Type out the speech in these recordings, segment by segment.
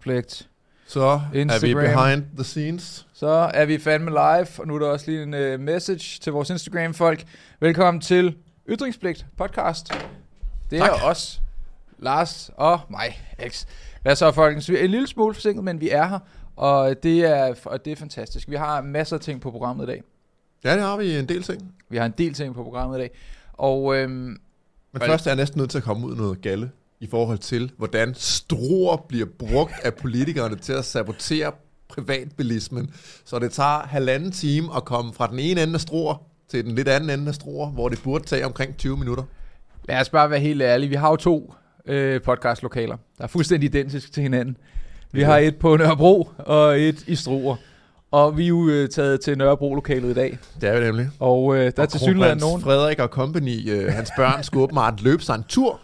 Ytringspligt. Så Instagram. er vi behind the scenes. Så er vi fandme live, og nu er der også lige en uh, message til vores Instagram-folk. Velkommen til Ytringspligt podcast. Det er Tak. os, Lars og mig, X. Hvad så, folkens? Vi er en lille smule forsinket, men vi er her, og det er, og det er fantastisk. Vi har masser af ting på programmet i dag. Ja, det har vi en del ting. Vi har en del ting på programmet i dag. Og øhm, Men først er jeg næsten nødt til at komme ud noget galle i forhold til, hvordan stroer bliver brugt af politikerne til at sabotere privatbilismen. Så det tager halvanden time at komme fra den ene ende af stroer til den lidt anden ende af stroer, hvor det burde tage omkring 20 minutter. lad os bare være helt ærlige. Vi har jo to øh, podcastlokaler, der er fuldstændig identiske til hinanden. Vi har et på Nørrebro og et i Struer. Og vi er jo øh, taget til Nørrebro-lokalet i dag. Det er vi nemlig. Og øh, der er Og til synligheden nogen... Frederik og company, øh, hans børn, skulle åbenbart løbe sig en tur,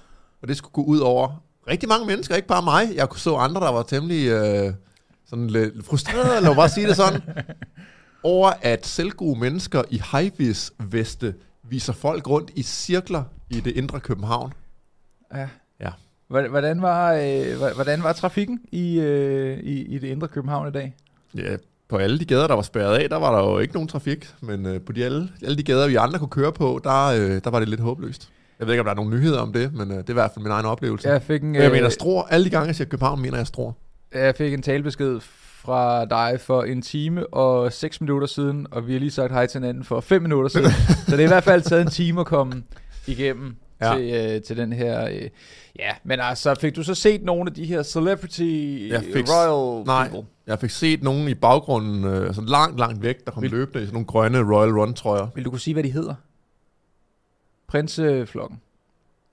og det skulle gå ud over rigtig mange mennesker, ikke bare mig. Jeg så andre, der var temmelig øh, sådan lidt frustrerede, lad mig bare sige det sådan, over at selvgode mennesker i high veste viser folk rundt i cirkler i det indre København. Ja. Ja. Hvordan var, øh, hvordan var trafikken i, øh, i, i det indre København i dag? Ja, på alle de gader, der var spærret af, der var der jo ikke nogen trafik, men øh, på de alle, alle de gader, vi andre kunne køre på, der, øh, der var det lidt håbløst. Jeg ved ikke, om der er nogen nyheder om det, men øh, det er i hvert fald min egen oplevelse. Jeg fik en, jeg mener øh, Struer. Alle de gange, jeg siger København, mener jeg Struer. jeg fik en talebesked fra dig for en time og 6 minutter siden, og vi har lige sagt hej til hinanden for 5 minutter siden. så det er i hvert fald taget en time at komme igennem Ja. til, øh, til den her... Øh, ja, men altså, fik du så set nogle af de her celebrity Jeg fik royal nej. people? Jeg fik set nogen i baggrunden, øh, sådan langt, langt væk, der kom Vil- løbende i sådan nogle grønne Royal Run-trøjer. Vil du kunne sige, hvad de hedder? Prinseflokken.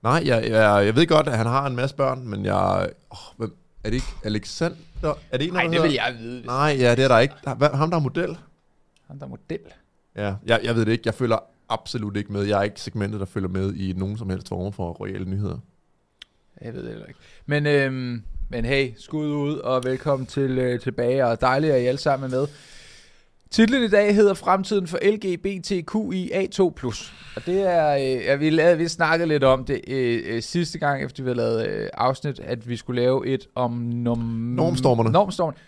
Nej, jeg, jeg, jeg ved godt, at han har en masse børn, men jeg... Oh, hvem, er det ikke Alexander? Er det ikke Nej, det vil jeg vide. Hvis Nej, ja, det er der ikke. Hvad, ham, der er model? Han der er model. Ja, jeg, jeg ved det ikke. Jeg følger absolut ikke med. Jeg er ikke segmentet, der følger med i nogen som helst form for royale nyheder. Jeg ved det heller ikke. Men, øhm, men hey, skud ud og velkommen til øh, tilbage, og dejligt, at I alle sammen er med. Titlen i dag hedder Fremtiden for LGBTQIA2+. Og det er, øh, ja, vi, lavede, vi snakkede lidt om det øh, øh, sidste gang, efter vi havde lavet øh, afsnit, at vi skulle lave et om nom, Normstormerne. Normstormerne.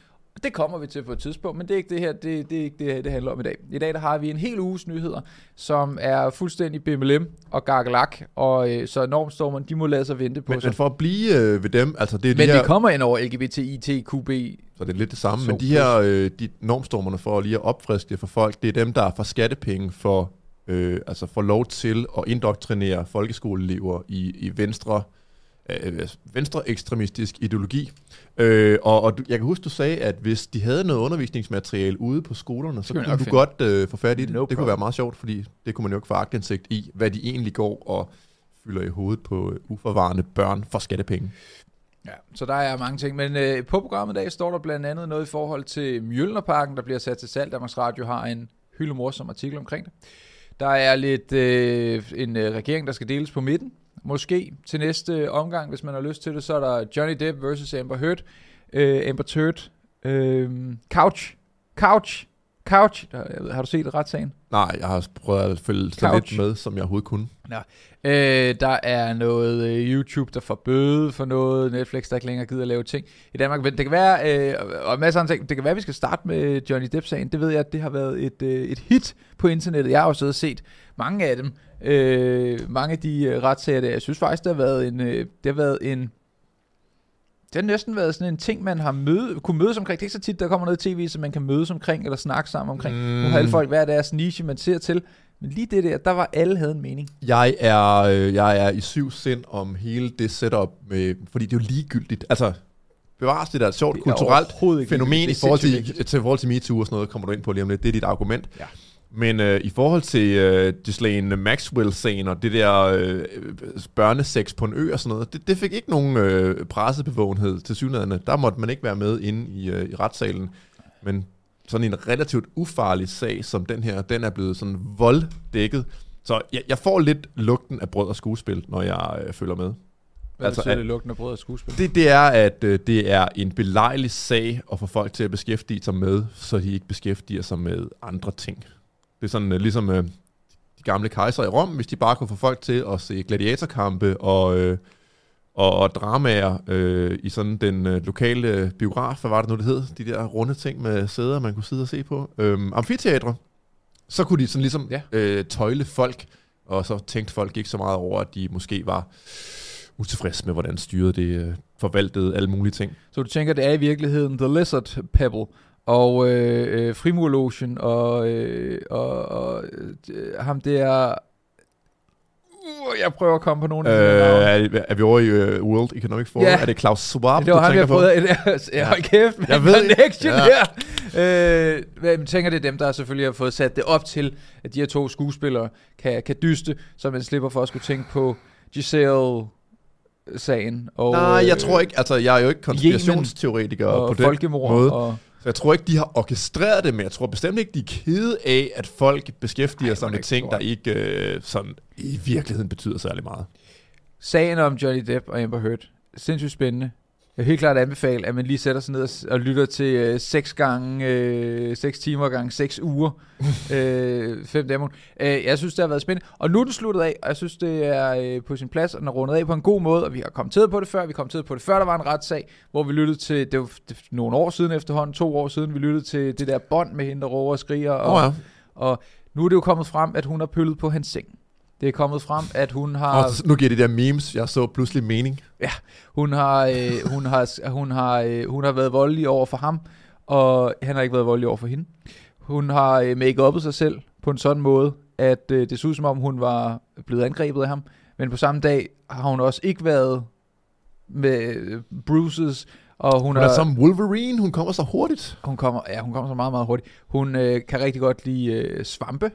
Det kommer vi til på et tidspunkt, men det er ikke det her, det, det er ikke det, her, det handler om i dag. I dag der har vi en hel uges nyheder, som er fuldstændig BMLM og gargalak, og øh, så normstormerne, de må lade sig vente på Men, sig. men for at blive øh, ved dem, altså det er Men de her, vi kommer ind over LGBTITQB. så det er lidt det samme, men de her øh, de normstormerne for lige at opfriske det for folk, det er dem, der får skattepenge for, øh, altså får lov til at indoktrinere folkeskoleelever i, i venstre, øh, venstre ekstremistisk ideologi. Øh, og, og du, jeg kan huske, du sagde, at hvis de havde noget undervisningsmateriale ude på skolerne, så kunne du finde. godt øh, få fat i det. No det kunne være meget sjovt, fordi det kunne man jo ikke få agtindsigt i, hvad de egentlig går og fylder i hovedet på øh, uforvarende børn for skattepenge. Ja, så der er mange ting. Men øh, på programmet i dag står der blandt andet noget i forhold til Mjølnerparken, der bliver sat til salg. Danmarks Radio har en hyldemorsom artikel omkring det. Der er lidt øh, en øh, regering, der skal deles på midten. Måske til næste omgang, hvis man har lyst til det, så er der Johnny Depp versus Amber Heard. Øh, Amber Heard. Øh, Couch. Couch. Couch. Der, har du set retssagen? Nej, jeg har prøvet at følge så lidt med, som jeg overhovedet kunne. Øh, der er noget øh, YouTube, der får bøde for noget, Netflix, der ikke længere gider at lave ting i Danmark. Men det kan være, øh, og en masse andre ting, det kan være, at vi skal starte med Johnny Depp-sagen. Det ved jeg, at det har været et, øh, et hit på internettet. Jeg har jo siddet og set mange af dem. Øh, mange af de øh, retssager der. Jeg synes faktisk, det har været en, øh, det har været en det har næsten været sådan en ting, man har møde, kunne mødes omkring. Det er ikke så tit, der kommer noget i tv, som man kan mødes omkring, eller snakke sammen omkring. Mm. Nu har alle folk hver deres niche, man ser til. Men lige det der, der var alle havde en mening. Jeg er, øh, jeg er i syv sind om hele det setup, med, fordi det er jo ligegyldigt. Altså, bevares det der er sjovt Det kulturelt fænomen i forhold til, til, forhold til MeToo og sådan noget, kommer du ind på lige om lidt. Det er dit argument. Ja. Men øh, i forhold til øh, Ghislaine Maxwell-sagen og det der øh, børnesex på en ø og sådan noget, det, det fik ikke nogen øh, pressebevågenhed til synligheden. Der måtte man ikke være med inde i, øh, i retssalen. Men sådan en relativt ufarlig sag som den her, den er blevet sådan volddækket. Så jeg, jeg får lidt lugten af brød og skuespil, når jeg øh, følger med. Hvad Altså, betyder det lugten af brød og skuespil? Det, det er, at øh, det er en belejlig sag at få folk til at beskæftige sig med, så de ikke beskæftiger sig med andre ting. Det er sådan øh, ligesom øh, de gamle kejser i Rom, hvis de bare kunne få folk til at se gladiatorkampe og, øh, og, og dramaer øh, i sådan den øh, lokale biograf, hvad var det nu, det hed? De der runde ting med sæder, man kunne sidde og se på. Øhm, amfiteatre. Så kunne de sådan ligesom Ja. øh, tøjle folk, og så tænkte folk ikke så meget over, at de måske var utilfredse med, hvordan styret det øh, forvaltede alle mulige ting. Så du tænker, det er i virkeligheden The Lizard Pebble, og øh, øh, Frimurlogen, og, øh, og, og øh, ham der... Uh, jeg prøver at komme på nogle Øh, af her navne. er, er vi over i øh, World Economic Forum? Ja. Er det Klaus Schwab, Det var du ham, tænker jeg på? prøvede. Ja, hold kæft, med Jeg ved- connection ja. der. Øh, jeg tænker, det er dem, der selvfølgelig har fået sat det op til, at de her to skuespillere kan, kan dyste, så man slipper for at skulle tænke på Giselle-sagen. Og, Nej, jeg øh, tror ikke, altså jeg er jo ikke konspirationsteoretiker og på den folkemord. måde. Og, Så jeg tror ikke, de har orkestreret det, men jeg tror bestemt ikke, de er kede af, at folk beskæftiger Ej, sig med ting, der ikke øh, sådan i virkeligheden betyder særlig meget. Sagen om Johnny Depp og Amber Heard. Sindssygt spændende. Jeg vil helt klart anbefale, at man lige sætter sig ned og, og lytter til øh, 6 gange, øh, 6 timer gange 6 uger, øh, 5 dage om ugen. øh, Jeg synes, det har været spændende. Og nu er den sluttet af, og jeg synes, det er øh, på sin plads, og den er rundet af på en god måde, og vi har kommenteret på det før. Vi kommenterede på det før, der var en retssag, hvor vi lyttede til, det var nogle år siden efterhånden, to år siden, vi lyttede til det der bånd med hende, der råber og skriger. Og, oh, ja. og nu er det jo kommet frem, at hun har pøllet på hans seng. Det er kommet frem, at hun har... Og nu giver de der memes, jeg så pludselig mening. Hun har, øh, hun, har, hun, har, øh, hun har været voldelig over for ham, og han har ikke været voldelig over for hende. Hun har øh, make sig selv på en sådan måde, at øh, det så ud som om, hun var blevet angrebet af ham. Men på samme dag har hun også ikke været med øh, bruises, og hun, Hun er som Wolverine, hun kommer så hurtigt. hun kommer, ja, hun kommer så meget, meget hurtigt. Hun øh, kan rigtig godt lide øh, svampe.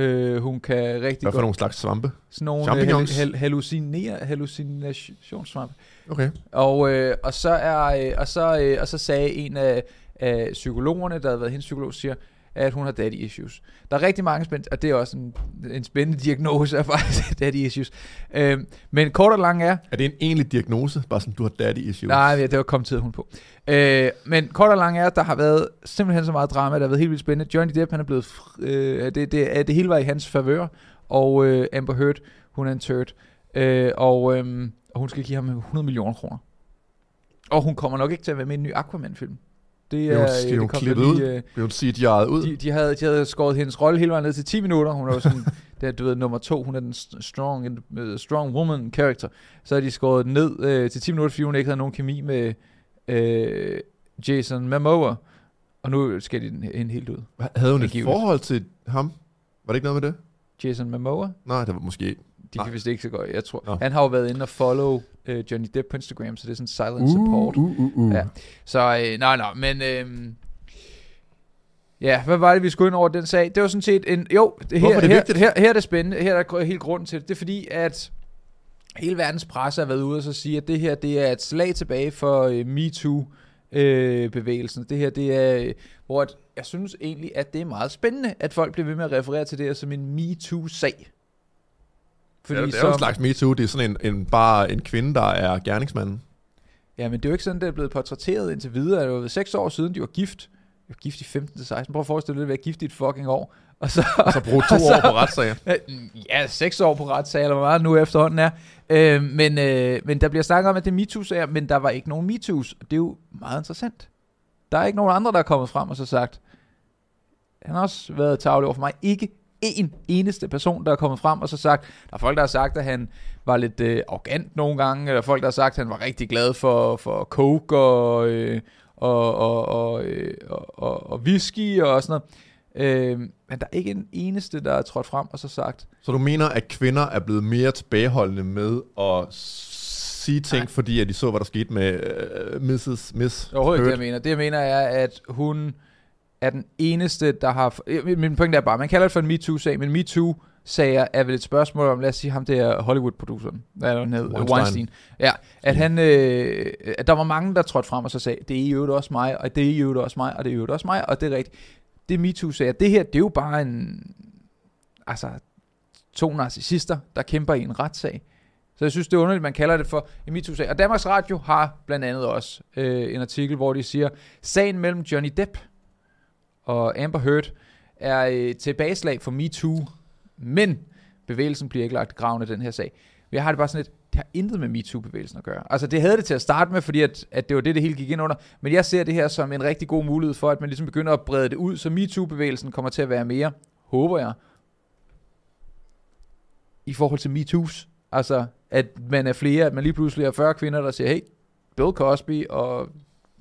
Øh, hun kan rigtig Hvad for godt nogle slags svampe? sådan nogle Champignons? hal- hal- halluciner, hallucinationssvampe. Okay. Og, øh, og, så er, øh, og, så, øh, og så sagde en af, af psykologerne, der havde været hendes psykolog, siger, at hun har daddy issues. Der er rigtig mange spændende, og det er også en, en spændende diagnose af faktisk daddy issues. Øh, men kort og lang er, Er det en egentlig diagnose? Bare sådan, du har daddy issues? nej, det var kommet tid hun på. Øh, men kort og lang er, der har været simpelthen så meget drama, der har været helt vildt spændende. Johnny Depp, han er blevet, øh, det, det, det hele var i hans favør, og øh, Amber Heard, hun er en turd. Øh, og, øh, og hun skal give ham 100 millioner kroner. Og hun kommer nok ikke til at være med i en ny Aquaman-film. Det er, det hun kom der klippet ud? øh, Vil sige, de er ud? de, de, havde, de havde skåret hendes rolle hele vejen ned til 10 minutter. Hun er jo sådan, der, du ved, nummer to. Hun er den st- strong, uh, strong woman character. Så har de skåret ned øh, til 10 minutter, fordi hun ikke havde nogen kemi med øh, Jason Momoa. Og nu skal de den hende helt ud. Havde hun et forhold til ham? Var det ikke noget med det? Jason Momoa, Nej, det var måske... de kan vist ikke så godt. Jeg tror, Nå. han har jo været inde og follow øh, Johnny Depp på Instagram, så det er sådan silent support. uh, uh, uh. Ja. Så øh, nej, nej, men øh, ja, hvad var det, vi skulle ind over den sag? Det var sådan set en, jo, det her, Hvorfor er det her, vigtigt? her, her er det spændende, her er der helt grunden til det. Det er fordi, at hele verdens presse har været ude og så sige, at det her, det er et slag tilbage for øh, MeToo, øh. Det her, det er, øh, hvor at, jeg synes egentlig, at det er meget spændende, at folk bliver ved med at referere til det her som en MeToo-sag. Fordi det er jo en slags MeToo. Det er sådan en, en, bare en kvinde, der er gerningsmanden. Ja, men det er jo ikke sådan, det er blevet portrætteret indtil videre. Det var seks år siden, de var gift. De var gift i 15-16. Prøv at forestille dig at være gift i et fucking år. Og så, Og så bruge to så- år på retssager. ja, seks år på retssag, eller hvor meget nu efterhånden er. Øh, men, øh, men der bliver snakket om, at det er MeToo-sager, men der var ikke nogen MeToo's. Og det er jo meget interessant. Der er ikke nogen andre, der er kommet frem og så sagt, han har også været tavlig over for mig. Ikke en eneste person, der er kommet frem og så sagt, der er folk, der har sagt, at han var lidt øh, arrogant nogle gange, eller folk, der har sagt, at han var rigtig glad for, for coke og, øh, og, og, og, øh, og, og, og whisky og sådan noget. Øh, men der er ikke en eneste, der er trådt frem og så sagt, Så du mener, at kvinder er blevet mere tilbageholdende med at sige ting, Nej. fordi at de så, hvad der skete med uh, Mrs. Miss Det er overhovedet ikke det, jeg mener. Det, jeg mener, er, at hun er den eneste, der har... Min pointe er bare, man kalder det for en MeToo-sag, men MeToo-sager er vel et spørgsmål om, lad os sige ham der Hollywood-produceren, hvad er hed? Weinstein. Weinstein. Ja, at han... Øh, at der var mange, der trådte frem og så sagde, det er i øvrigt også mig, og det er i øvrigt også mig, og det er i øvrigt også mig, og det er rigtigt. Det er MeToo-sager. Det her, det er jo bare en... Altså, to narcissister, der kæmper i en retssag. Så jeg synes, det er underligt, man kalder det for en MeToo-sag. Og Danmarks Radio har blandt andet også øh, en artikel, hvor de siger, sagen mellem Johnny Depp og Amber Heard er øh, tilbageslag for MeToo, men bevægelsen bliver ikke lagt i graven af den her sag. Jeg har det bare sådan lidt, det har intet med MeToo-bevægelsen at gøre. Altså det havde det til at starte med, fordi at, at det var det, det hele gik ind under. Men jeg ser det her som en rigtig god mulighed for, at man ligesom begynder at brede det ud, så MeToo-bevægelsen kommer til at være mere, håber jeg, i forhold til MeToo's. Altså, at man er flere, at man lige pludselig er 40 kvinder, der siger, hey, Bill Cosby og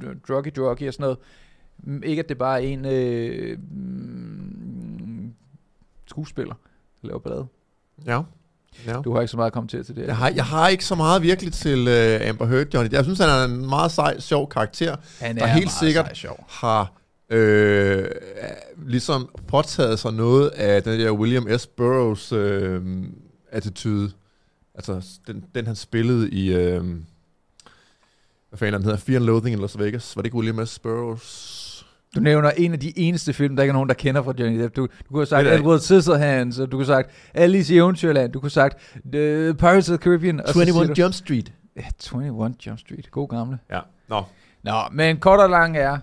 øh, druggy druggy og sådan noget. Ikke at det bare er en øh, mm, skuespiller, der laver ballade. Ja. ja. Du har ikke så meget at komme til til det. Jeg har, jeg har ikke så meget virkelig til uh, Amber Heard, Johnny. Jeg synes, han er en meget sej, sjov karakter, Han der helt meget sikkert sej sjov. har øh, ligesom påtaget sig noget af den der William S. Burroughs øh, attitude. Altså, den, den han spillede i... Øh, hvad fanden han hedder? Fear and Loathing in Las Vegas. Var det ikke William S. Burroughs? Du nævner en af de eneste film, der ikke er nogen, der kender fra Johnny Depp. Du, du kunne have sagt Edward Scissorhands, og du kunne have sagt Alice i Eventyrland, du kunne have sagt The Pirates of the Caribbean. Og så siger 21 du, Jump Street. Ja, 21 Jump Street. God gamle. Ja. Nå. Nå, men kort og lang er,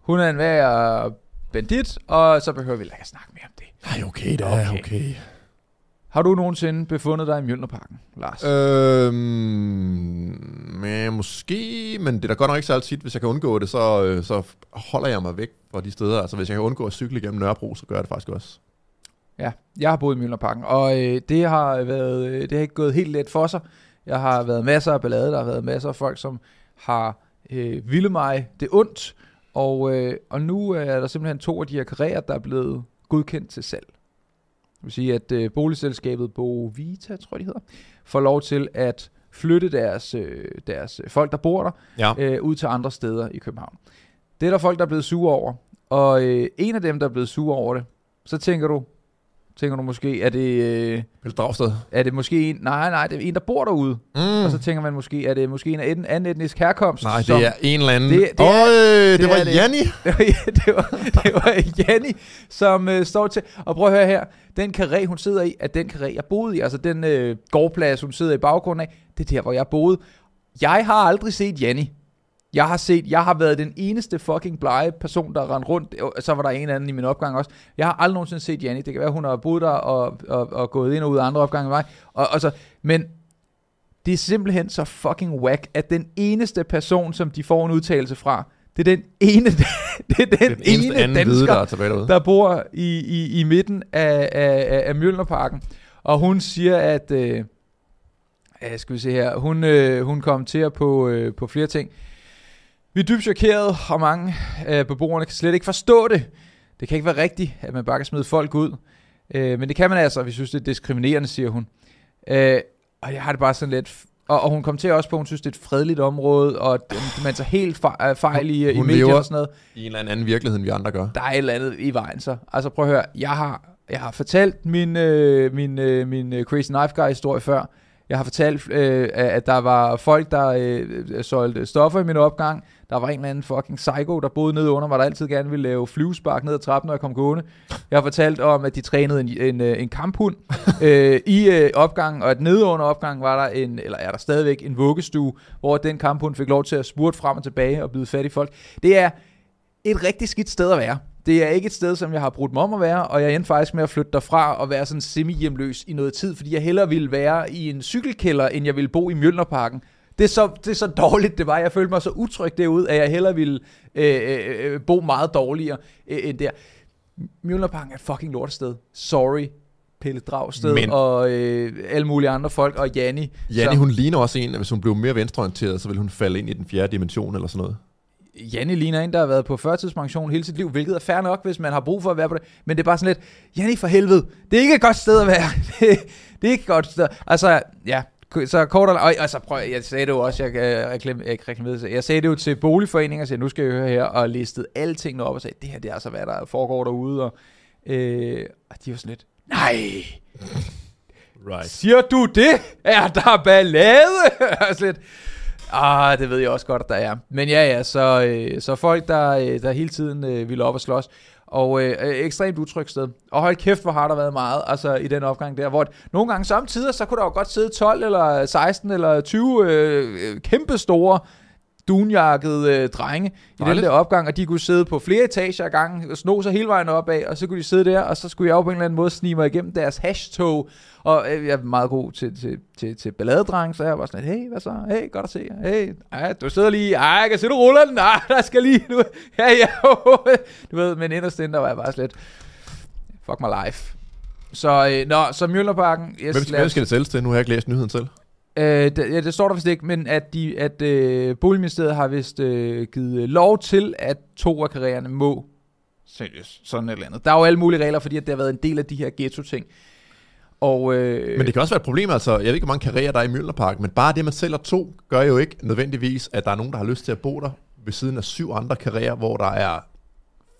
hun er en værd bandit, og så behøver vi ikke at snakke mere om det. Nej, okay, det er okay. okay. Har du nogensinde befundet dig i Mjølnerparken, Lars? Øhm, ja, måske, men det er da godt nok ikke så altid. Hvis jeg kan undgå det, så, øh, så holder jeg mig væk fra de steder. Altså, hvis jeg kan undgå at cykle igennem Nørrebro, så gør jeg det faktisk også. Ja, jeg har boet i Mjølnerparken, og øh, det har været, øh, det har ikke gået helt let for sig. Jeg har været masser af ballade, der har været masser af folk, som har øh, ville mig det ondt, og, øh, og nu er der simpelthen to af de her karrierer, der er blevet godkendt til salg. Det vil sige, at øh, boligselskabet Bovita, tror jeg de hedder, får lov til at flytte deres, øh, deres folk, der bor der, Ja. øh, ud til andre steder i København. Det er der folk, der er blevet sure over. Og øh, en af dem, der er blevet sure over det, så tænker du, tænker du måske, er det, øh, Pelle Dragsted. er det måske en, nej, nej, det er en, der bor derude. Mm. Og så tænker man måske, er det måske en af en anden etnisk herkomst? Nej, som- det er en eller anden. Det- Det, det er- Øj, det, det var det. Janni. det var, det var, det var Janni, som øh, står til... Og prøv at høre her. Den karé, hun sidder i, er den karé, jeg boede i. Altså den øh, gårdplads, hun sidder i baggrunden af, det er der, hvor jeg boede. Jeg har aldrig set Janni. Jeg har set, jeg har været den eneste fucking blege person, der rendte rundt. Så var der en anden i min opgang også. Jeg har aldrig nogensinde set Janni. Det kan være, hun har boet der og, og, og gået ind og ud af andre opgange med mig. Og, og så, men det er simpelthen så fucking whack, at den eneste person, som de får en udtalelse fra, det er den ene, det er den, den ene dansker, der er tilbage derude. der bor i, i, i midten af, af, af, af Mjølnerparken. Og hun siger, at... Øh, skal vi se her. Hun, øh, hun kommenterer på, øh, på flere ting. Vi er dybt chokeret, og mange af beboerne kan slet ikke forstå det. Det kan ikke være rigtigt, at man bare kan smide folk ud. Øh, men det kan man altså, vi synes, det er diskriminerende, siger hun. Øh, og jeg har det bare sådan lidt... Og, og hun kommenterer også på, at hun synes, det er et fredeligt område, og man tager helt fe- fejl i, i Hun medier lever- og sådan noget I en eller anden, virkelighed, end vi andre gør. der er et eller andet i vejen så. Altså prøv at høre, jeg har, jeg har fortalt min, øh, min, øh, min øh, Crazy Knife Guy historie før. Jeg har fortalt, øh, at der var folk, der øh, solgte stoffer i min opgang. Der var en eller anden fucking psycho, der boede nede under mig, der altid gerne ville lave flyvespark ned ad trappen, når jeg kom gående. Jeg har fortalt om, at de trænede en, en, øh, en kamphund øh, i øh, opgangen, og at nede under opgangen var der en, eller er der stadigvæk en vuggestue, hvor den kamphund fik lov til at spurte frem og tilbage og bide fat i folk. Det er et rigtig skidt sted at være. Det er ikke et sted, som jeg har brugt mig om at være, og jeg endte faktisk med at flytte derfra og være sådan semi-hjemløs i noget tid, fordi jeg hellere ville være i en cykelkælder, end jeg ville bo i Mjølnerparken. Det er, så, det er så dårligt, det var. Jeg følte mig så utryg derude, at jeg hellere ville øh, øh, øh, bo meget dårligere øh, end der. Mjølnerparken er et fucking lortested. Sorry, Pelle Dragsted Men- og øh, alle mulige andre folk, og Janni. Janni, som- hun ligner også en, at hvis hun blev mere venstreorienteret, så ville hun falde ind i den fjerde dimension eller sådan noget. Janne ligner en, der har været på førtidspension hele sit liv, hvilket er fair nok, hvis man har brug for at være på det. Men det er bare sådan lidt, Janne for helvede, det er ikke et godt sted at være. det, det er ikke et godt sted. Altså, ja, så kort og, og altså, prøv, jeg sagde det jo også, jeg, jeg, reklam, jeg, reklamerede, jeg sagde det jo til boligforeninger, og sagde, nu skal jeg høre her, og listede alle tingene op og sagde, det her det er altså, hvad der foregår derude, og, øh, og de var sådan lidt, nej, Right. Siger du det? Er der ballade? Altså lidt, ah, det ved jeg også godt, at der er. Men ja, ja, så, øh, så folk, der, øh, der hele tiden øh, ville op og slås. Og øh, øh, ekstremt utrygt sted. Og hold kæft, hvor har der været meget altså, i den opgang der. Hvor at nogle gange samtidig, så kunne der jo godt sidde 12 eller 16 eller 20 øh, øh, kæmpe store dunjakkede øh, drenge i den Dejligt. der opgang, og de kunne sidde på flere etager ad gangen, og sno sig hele vejen opad, og så kunne de sidde der, og så skulle jeg jo på en eller anden måde snige mig igennem deres hashtog, og øh, jeg er meget god til, til, til, til balladedreng, så jeg var sådan hey, hvad så? Hey, godt at se jer. Hey, ej, du sidder lige, ej, jeg kan se, du ruller den, ej, der skal lige, nu, ja, ja, du ved, men inderst inde, der var jeg bare slet, fuck my life. Så, øh, nå, så Mjølnerparken, yes, Hvem, hvem skal det sælges til? Nu har jeg ikke læst nyheden selv. Øh, det, ja, det står der vist ikke, men at, de, at øh, Boligministeriet har vist øh, givet øh, lov til, at to af karriererne må sælges. Sådan et eller andet. Der er jo alle mulige regler, fordi at det har været en del af de her ghetto-ting. Og, øh, Men det kan også være et problem, altså, jeg ved ikke, hvor mange karrierer der er i Mjølnerpark, men bare det, man sælger to, gør jo ikke nødvendigvis, at der er nogen, der har lyst til at bo der, ved siden af syv andre karrierer, hvor der er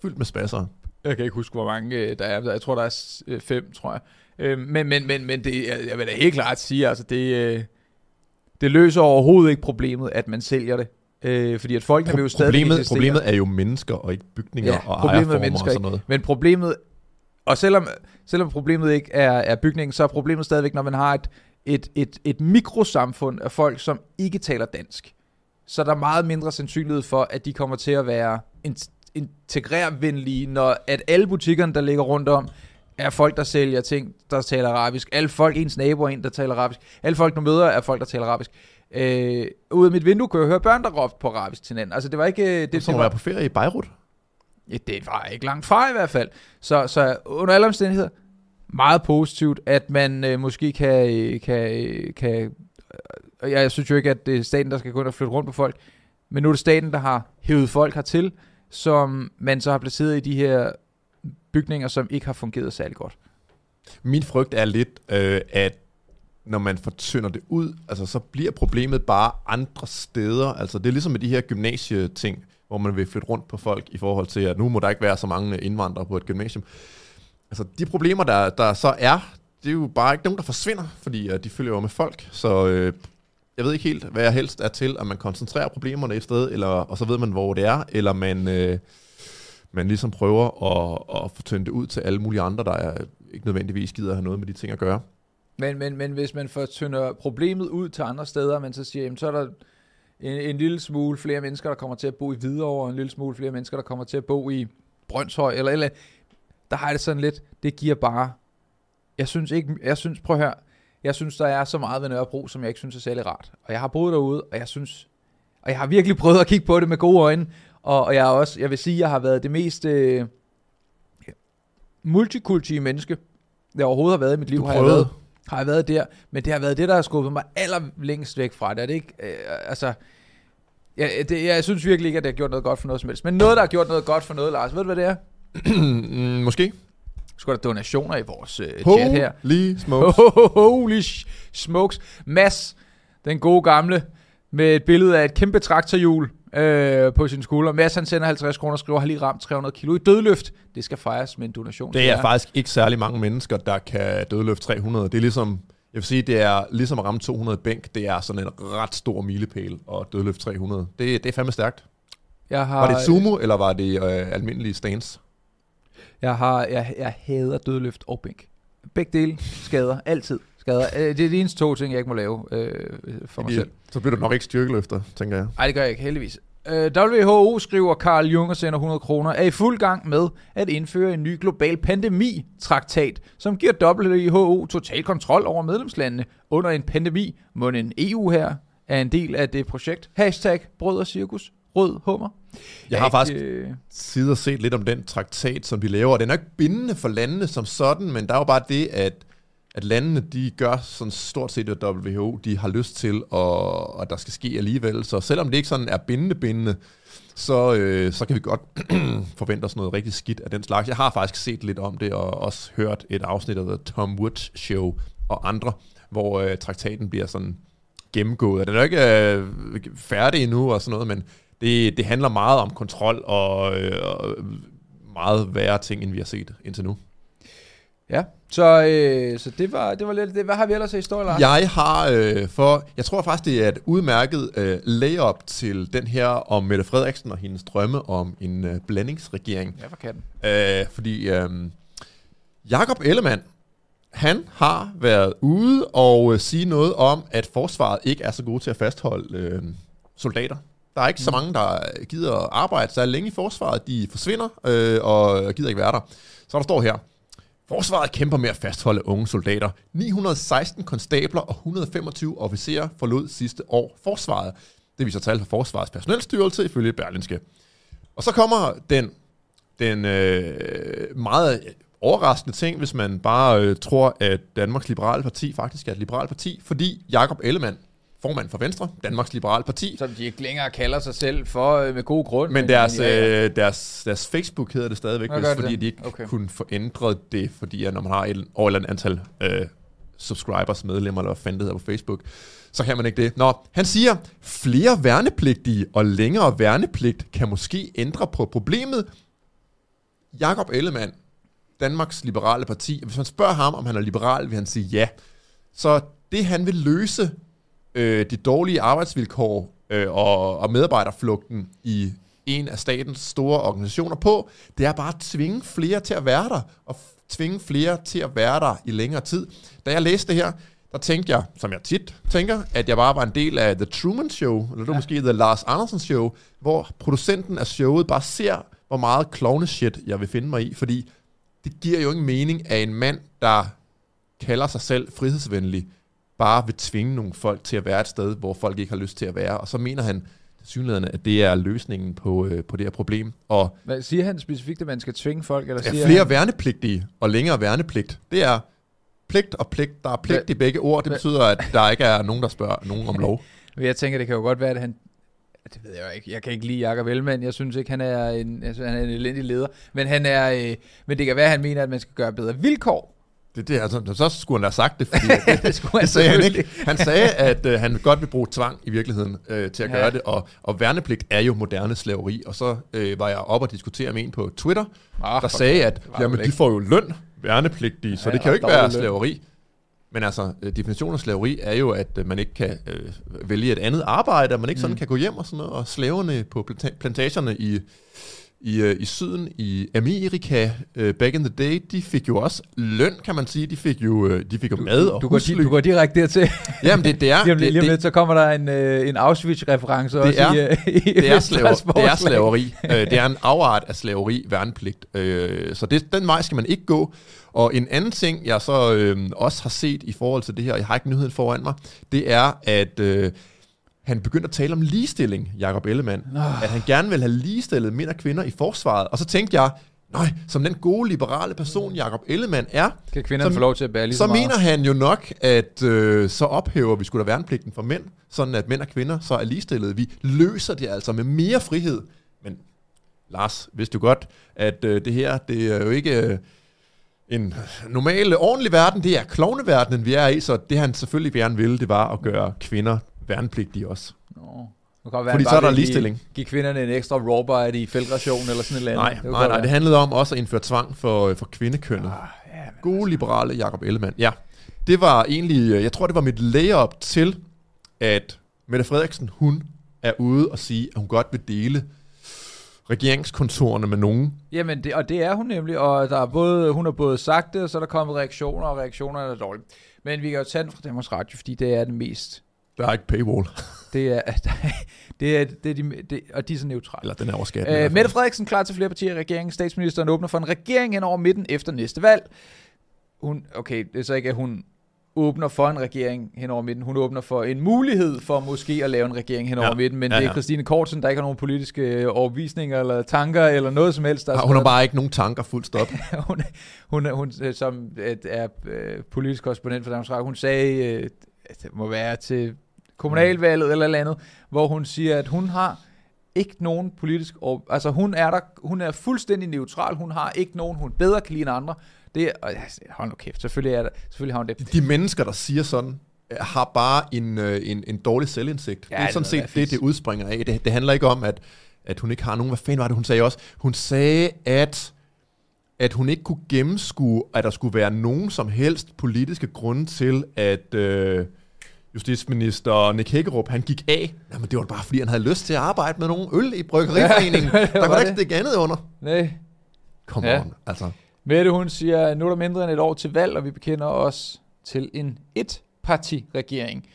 fyldt med spasser. Jeg kan ikke huske, hvor mange øh, der er. Jeg tror, der er øh, fem, tror jeg. Men, men, men, men det, jeg, vil da helt klart sige, altså det, det løser overhovedet ikke problemet, at man sælger det. Øh, fordi at folkene vil jo stadig Problemet, problemet er jo mennesker, og ikke bygninger Ja, og problemet er ejerformer og mennesker, sådan noget. Men problemet, og selvom, selvom problemet ikke er, er bygningen, så er problemet stadigvæk, når man har et, et, et, et mikrosamfund af folk, som ikke taler dansk. Så er der meget mindre sandsynlighed for, at de kommer til at være in- integrervenlige, når at alle butikkerne, der ligger rundt om, er folk, der sælger ting, der taler arabisk. Alle folk, ens nabo er en, der taler arabisk. Alle folk, du møder, er folk, der taler arabisk. Øh, ud af mit vindue kunne jeg høre børn, der råbte på arabisk til hinanden. Altså, det var ikke... Det, Det, det, var var, på ferie i Beirut. Ja, det var ikke langt fra i hvert fald. Så, så under alle omstændigheder, meget positivt, at man øh, måske kan, øh, kan, øh, kan jeg, jeg synes jo ikke, at det er staten, der skal gå ind og flytte rundt på folk, men nu er det staten, der har hævet folk hertil, som man så har placeret i de her bygninger, som ikke har fungeret særlig godt. Min frygt er lidt, øh, at når man fortynder det ud, altså så bliver problemet bare andre steder. Altså det er ligesom med de her gymnasieting, hvor man vil flytte rundt på folk i forhold til, at nu må der ikke være så mange indvandrere på et gymnasium. Altså de problemer, der, der så er, det er jo bare ikke nogen, der forsvinder, fordi uh, de følger jo med folk. Så øh, jeg ved ikke helt, hvad jeg helst er til, at man koncentrerer problemerne et sted, eller, og så ved man, hvor det er, eller man, øh, man ligesom prøver at, at få tændt det ud til alle mulige andre, der er, ikke nødvendigvis gider at have noget med de ting at gøre. Men, men, men hvis man fortynder problemet ud til andre steder, men så siger, jamen, så er der en, en lille smule flere mennesker, der kommer til at bo i Hvidovre, og en lille smule flere mennesker, der kommer til at bo i Brøndshøj, eller eller. Der har jeg det sådan lidt, det giver bare, jeg synes ikke, jeg synes, prøv at høre, jeg synes, der er så meget ved Nørrebro, som jeg ikke synes er særlig rart. Og jeg har boet derude, og jeg synes, og jeg har virkelig prøvet at kigge på det med gode øjne, og, og jeg er også, jeg vil sige, jeg har været det mest øh, multikulturelle menneske, jeg overhovedet har været i mit liv, Du har jeg været har jeg været der, men det har været det, der har skubbet mig allerlængst væk fra det. Er det ikke? Øh, altså, jeg, det, jeg synes virkelig ikke, at det har gjort noget godt for noget som helst. Men noget, der har gjort noget godt for noget, Lars, ved du, hvad det er? Mm, Måske. Skal der donationer i vores øh, chat her? Holy smokes. Holy smokes. Mads, den gode gamle, med et billede af et kæmpe traktorhjul øh, på sin skulder. Mads, han sender 50 kroner og skriver, har lige ramt 300 kilo i dødløft. Det skal fejres med en donation. Det er faktisk ikke særlig mange mennesker, der kan dødløfte 300. Det er ligesom, jeg vil sige, det er ligesom at ramme 200 bænk. Det er sådan en ret stor milepæl at dødløfte 300. Det, det er fandme stærkt. Jeg har, Var det et sumo, eller var det øh, almindelige stance? Jeg, har, jeg, jeg hader dødløft og bænk. Begge dele skader. Altid skader. Øh, Det er de eneste to ting, jeg ikke må lave øh, for mig selv. Så bliver du nok ikke styrkeløfter, tænker jeg. Nej, det gør jeg ikke, heldigvis. Øh, WHO skriver Carl Jung og sender 100 kroner, er i fuld gang med at indføre en ny global pandemi-traktat, som giver WHO total kontrol over medlemslandene under en pandemi. Må en EU her er en del af det projekt. Hashtag brød og cirkus. Rød hummer. Jeg har er faktisk ikke, øh, side og set lidt om den traktat, som de laver. Den er ikke bindende for landene som sådan, men der er jo bare det, at, at landene de gør sådan stort set, at WHO de har lyst til, og at der skal ske alligevel. Så selvom det ikke sådan er bindende bindende, så, øh, så kan vi godt forvente os noget rigtig skidt af den slags. Jeg har faktisk set lidt om det, og også hørt et afsnit af The Tom Woods Show og andre, hvor øh, traktaten bliver sådan gennemgået. Den er jo ikke øh, færdig endnu og sådan noget, men det, det handler meget om kontrol og, øh, og meget værre ting, end vi har set indtil nu. Ja, så, øh, så det, var, det var lidt det. Hvad har vi ellers i historie, Lars? Jeg har øh, for, jeg tror faktisk, det er et udmærket øh, layup til den her om Mette Frederiksen og hendes drømme om en øh, blandingsregering. Ja, for katten. Øh, fordi øh, Jakob Ellemann, han har været ude og øh, sige noget om, at forsvaret ikke er så gode til at fastholde øh, soldater. Der er ikke mm. så mange, der gider arbejde så længe i forsvaret. De forsvinder øh, og gider ikke være der. Så der står her, Forsvaret kæmper med at fastholde unge soldater. 916 konstabler og 125 officerer forlod sidste år forsvaret. Det viser tal fra Forsvarets personelstyrelse ifølge Berlinske. Og så kommer den, den øh, meget overraskende ting, hvis man bare øh, tror, at Danmarks Liberale Parti faktisk er et liberalt parti, fordi Jakob Ellemann, formand for Venstre, Danmarks Liberale Parti. Som de ikke længere kalder sig selv for øh, med god grund. Men, men deres, ja, øh, deres, deres Facebook hedder det stadigvæk, hvis, fordi det? de ikke okay. kunne få ændret det, fordi at når man har et over et antal øh, subscribers, medlemmer, eller hvad fanden det hedder på Facebook, så kan man ikke det. Nå, han siger, flere værnepligtige og længere værnepligt kan måske ændre på problemet. Jakob Ellemann, Danmarks Liberale Parti, hvis man spørger ham, om han er liberal, vil han sige ja. Så det, han vil løse øh, de dårlige arbejdsvilkår øh, og, og medarbejderflugten i en af statens store organisationer på, det er bare at tvinge flere til at være der, og tvinge flere til at være der i længere tid. Da jeg læste det her, der tænkte jeg, som jeg tit tænker, at jeg bare var en del af The Truman Show, eller var ja. måske The Lars Anderson Show, hvor producenten af showet bare ser, hvor meget klovne shit jeg vil finde mig i, fordi det giver jo ingen mening, at en mand, der kalder sig selv frihedsvenlig, bare vil tvinge nogle folk til at være et sted, hvor folk ikke har lyst til at være. Og så mener han synligheden, at det er løsningen på, øh, på det her problem. Og Hvad siger han specifikt, at man skal tvinge folk? Eller ja, siger flere han... værnepligtige og længere værnepligt. Det er pligt og pligt. Der er pligt Hva? i begge ord. Det betyder, at der ikke er nogen, der spørger nogen om lov. Jeg tænker, det kan jo godt være, at han det ved jeg jo ikke. Jeg kan ikke lide Jakob Ellemann. Jeg synes ikke, han er en, altså, han er en elendig leder. Men, han er, øh, men det kan være, at han mener, at man skal gøre bedre vilkår det, det, altså, så skulle han have sagt det, fordi det, det, skulle det sagde han ikke. Han sagde, at øh, han godt vil bruge tvang i virkeligheden øh, til at ja. gøre det, og, og værnepligt er jo moderne slaveri. Og så øh, var jeg op og diskutere med en på Twitter, ah, der sagde, at jamen, de får jo løn, værnepligtige, ja, så det kan jo ikke være slaveri. Men altså, øh, definitionen af slaveri er jo, at øh, man ikke kan øh, vælge et andet arbejde, at man ikke sådan mm. kan gå hjem og sådan noget, og slaverne på plantagerne i i, øh, i syden, i Amerika, uh, back in the day, de fik jo også løn, kan man sige. De fik jo, uh, de fik jo mad og du, går, du går direkte dertil. Jamen, det, det er... lige om, det, lige om lidt, så kommer der en, uh, en Auschwitz-reference også er, i, i det, er slaver, det er slaveri. uh, det er en afart af slaveri, værnepligt. Uh, så det, den vej skal man ikke gå. Og en anden ting, jeg så uh, også har set i forhold til det her, jeg har ikke nyheden foran mig, det er, at... Uh, han begyndte at tale om ligestilling, Jakob Ellemann. Oh. At han gerne vil have ligestillet mænd og kvinder i forsvaret. Og så tænkte jeg, nej, som den gode liberale person, Jakob Ellemann er, kan kvinderne få lov til at bære lige så, så mener han jo nok, at øh, så ophæver vi skulle da værnepligten for mænd, sådan at mænd og kvinder så er ligestillede. Vi løser det altså med mere frihed. Men Lars, vidste du godt, at øh, det her, det er jo ikke... Øh, en normal, ordentlig verden, det er klovneverdenen, vi er i, så det han selvfølgelig gerne ville, det var at gøre kvinder værnepligtige også. Nå. Det kan være, Fordi så er der ligestilling. Give, give kvinderne en ekstra raw i feltration eller sådan noget. Nej, det nej, nej, det handlede om også at indføre tvang for, for kvindekønnet. Ah, ja, Gode altså. liberale Jakob Ellemann. Ja, det var egentlig, jeg tror det var mit layup til, at Mette Frederiksen, hun er ude og sige, at hun godt vil dele regeringskontorerne med nogen. Jamen, det, og det er hun nemlig, og der er både, hun har både sagt det, og så er der kommet reaktioner, og reaktionerne er dårlige. Men vi kan jo tage den fra Danmarks Radio, fordi det er det mest der er ikke paywall. Det er, det er, det er de, det, og de er så neutrale. Eller den er overskatten. Øh, Mette Frederiksen klar til flere partier i regeringen. Statsministeren åbner for en regering hen over midten efter næste valg. Hun, okay, det er så ikke, at hun åbner for en regering hen over midten. Hun åbner for en mulighed for måske at lave en regering hen over ja. midten, men ja, ja. det er Christine Kortsen, der ikke har nogen politiske øh, overvisninger eller tanker eller noget som helst. Der ja, hun har bare ikke nogen tanker fuldt stop. hun, hun, hun, øh, som er øh, politisk korrespondent for Danmarks Radio, hun sagde, det må være til kommunalvalget eller eller andet, hvor hun siger, at hun har ikke nogen politisk... Altså hun er der, hun er fuldstændig neutral, hun har ikke nogen, hun bedre kan lide end andre. Det er, hold nu kæft, selvfølgelig, er der, selvfølgelig har hun det. De mennesker, der siger sådan, har bare en, øh, en, en dårlig selvindsigt. Ja, det er sådan set det, det udspringer af. Det, det handler ikke om, at, at hun ikke har nogen... Hvad fanden var det, hun sagde også? Hun sagde, at at hun ikke kunne gennemskue, at der skulle være nogen som helst politiske grunde til, at, øh, justitsminister Nick Hækkerup, han gik af. Jamen, det var bare, fordi han havde lyst til at arbejde med nogle øl i Bryggeriforeningen. Ja, der var der ikke det andet under. Nej. Kom ja. on, altså. Mette, hun siger, nu er der mindre end et år til valg, og vi bekender os til en et-parti-regering.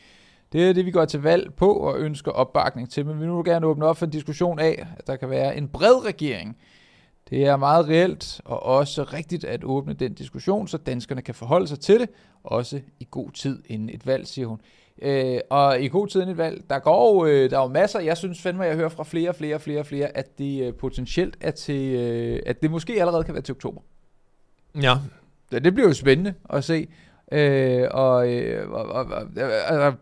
Det er det, vi går til valg på og ønsker opbakning til, men vi vil nu gerne åbne op for en diskussion af, at der kan være en bred regering. Det er meget reelt og også rigtigt at åbne den diskussion, så danskerne kan forholde sig til det, også i god tid inden et valg, siger hun. Øh, og i god tid inden et valg, der går øh, der er jo masser, jeg synes fandme, jeg hører fra flere, flere, flere, flere, at det øh, potentielt er til, øh, at det måske allerede kan være til oktober. Ja. Det, det bliver jo spændende at se. Øh, og, øh, og, og, og, og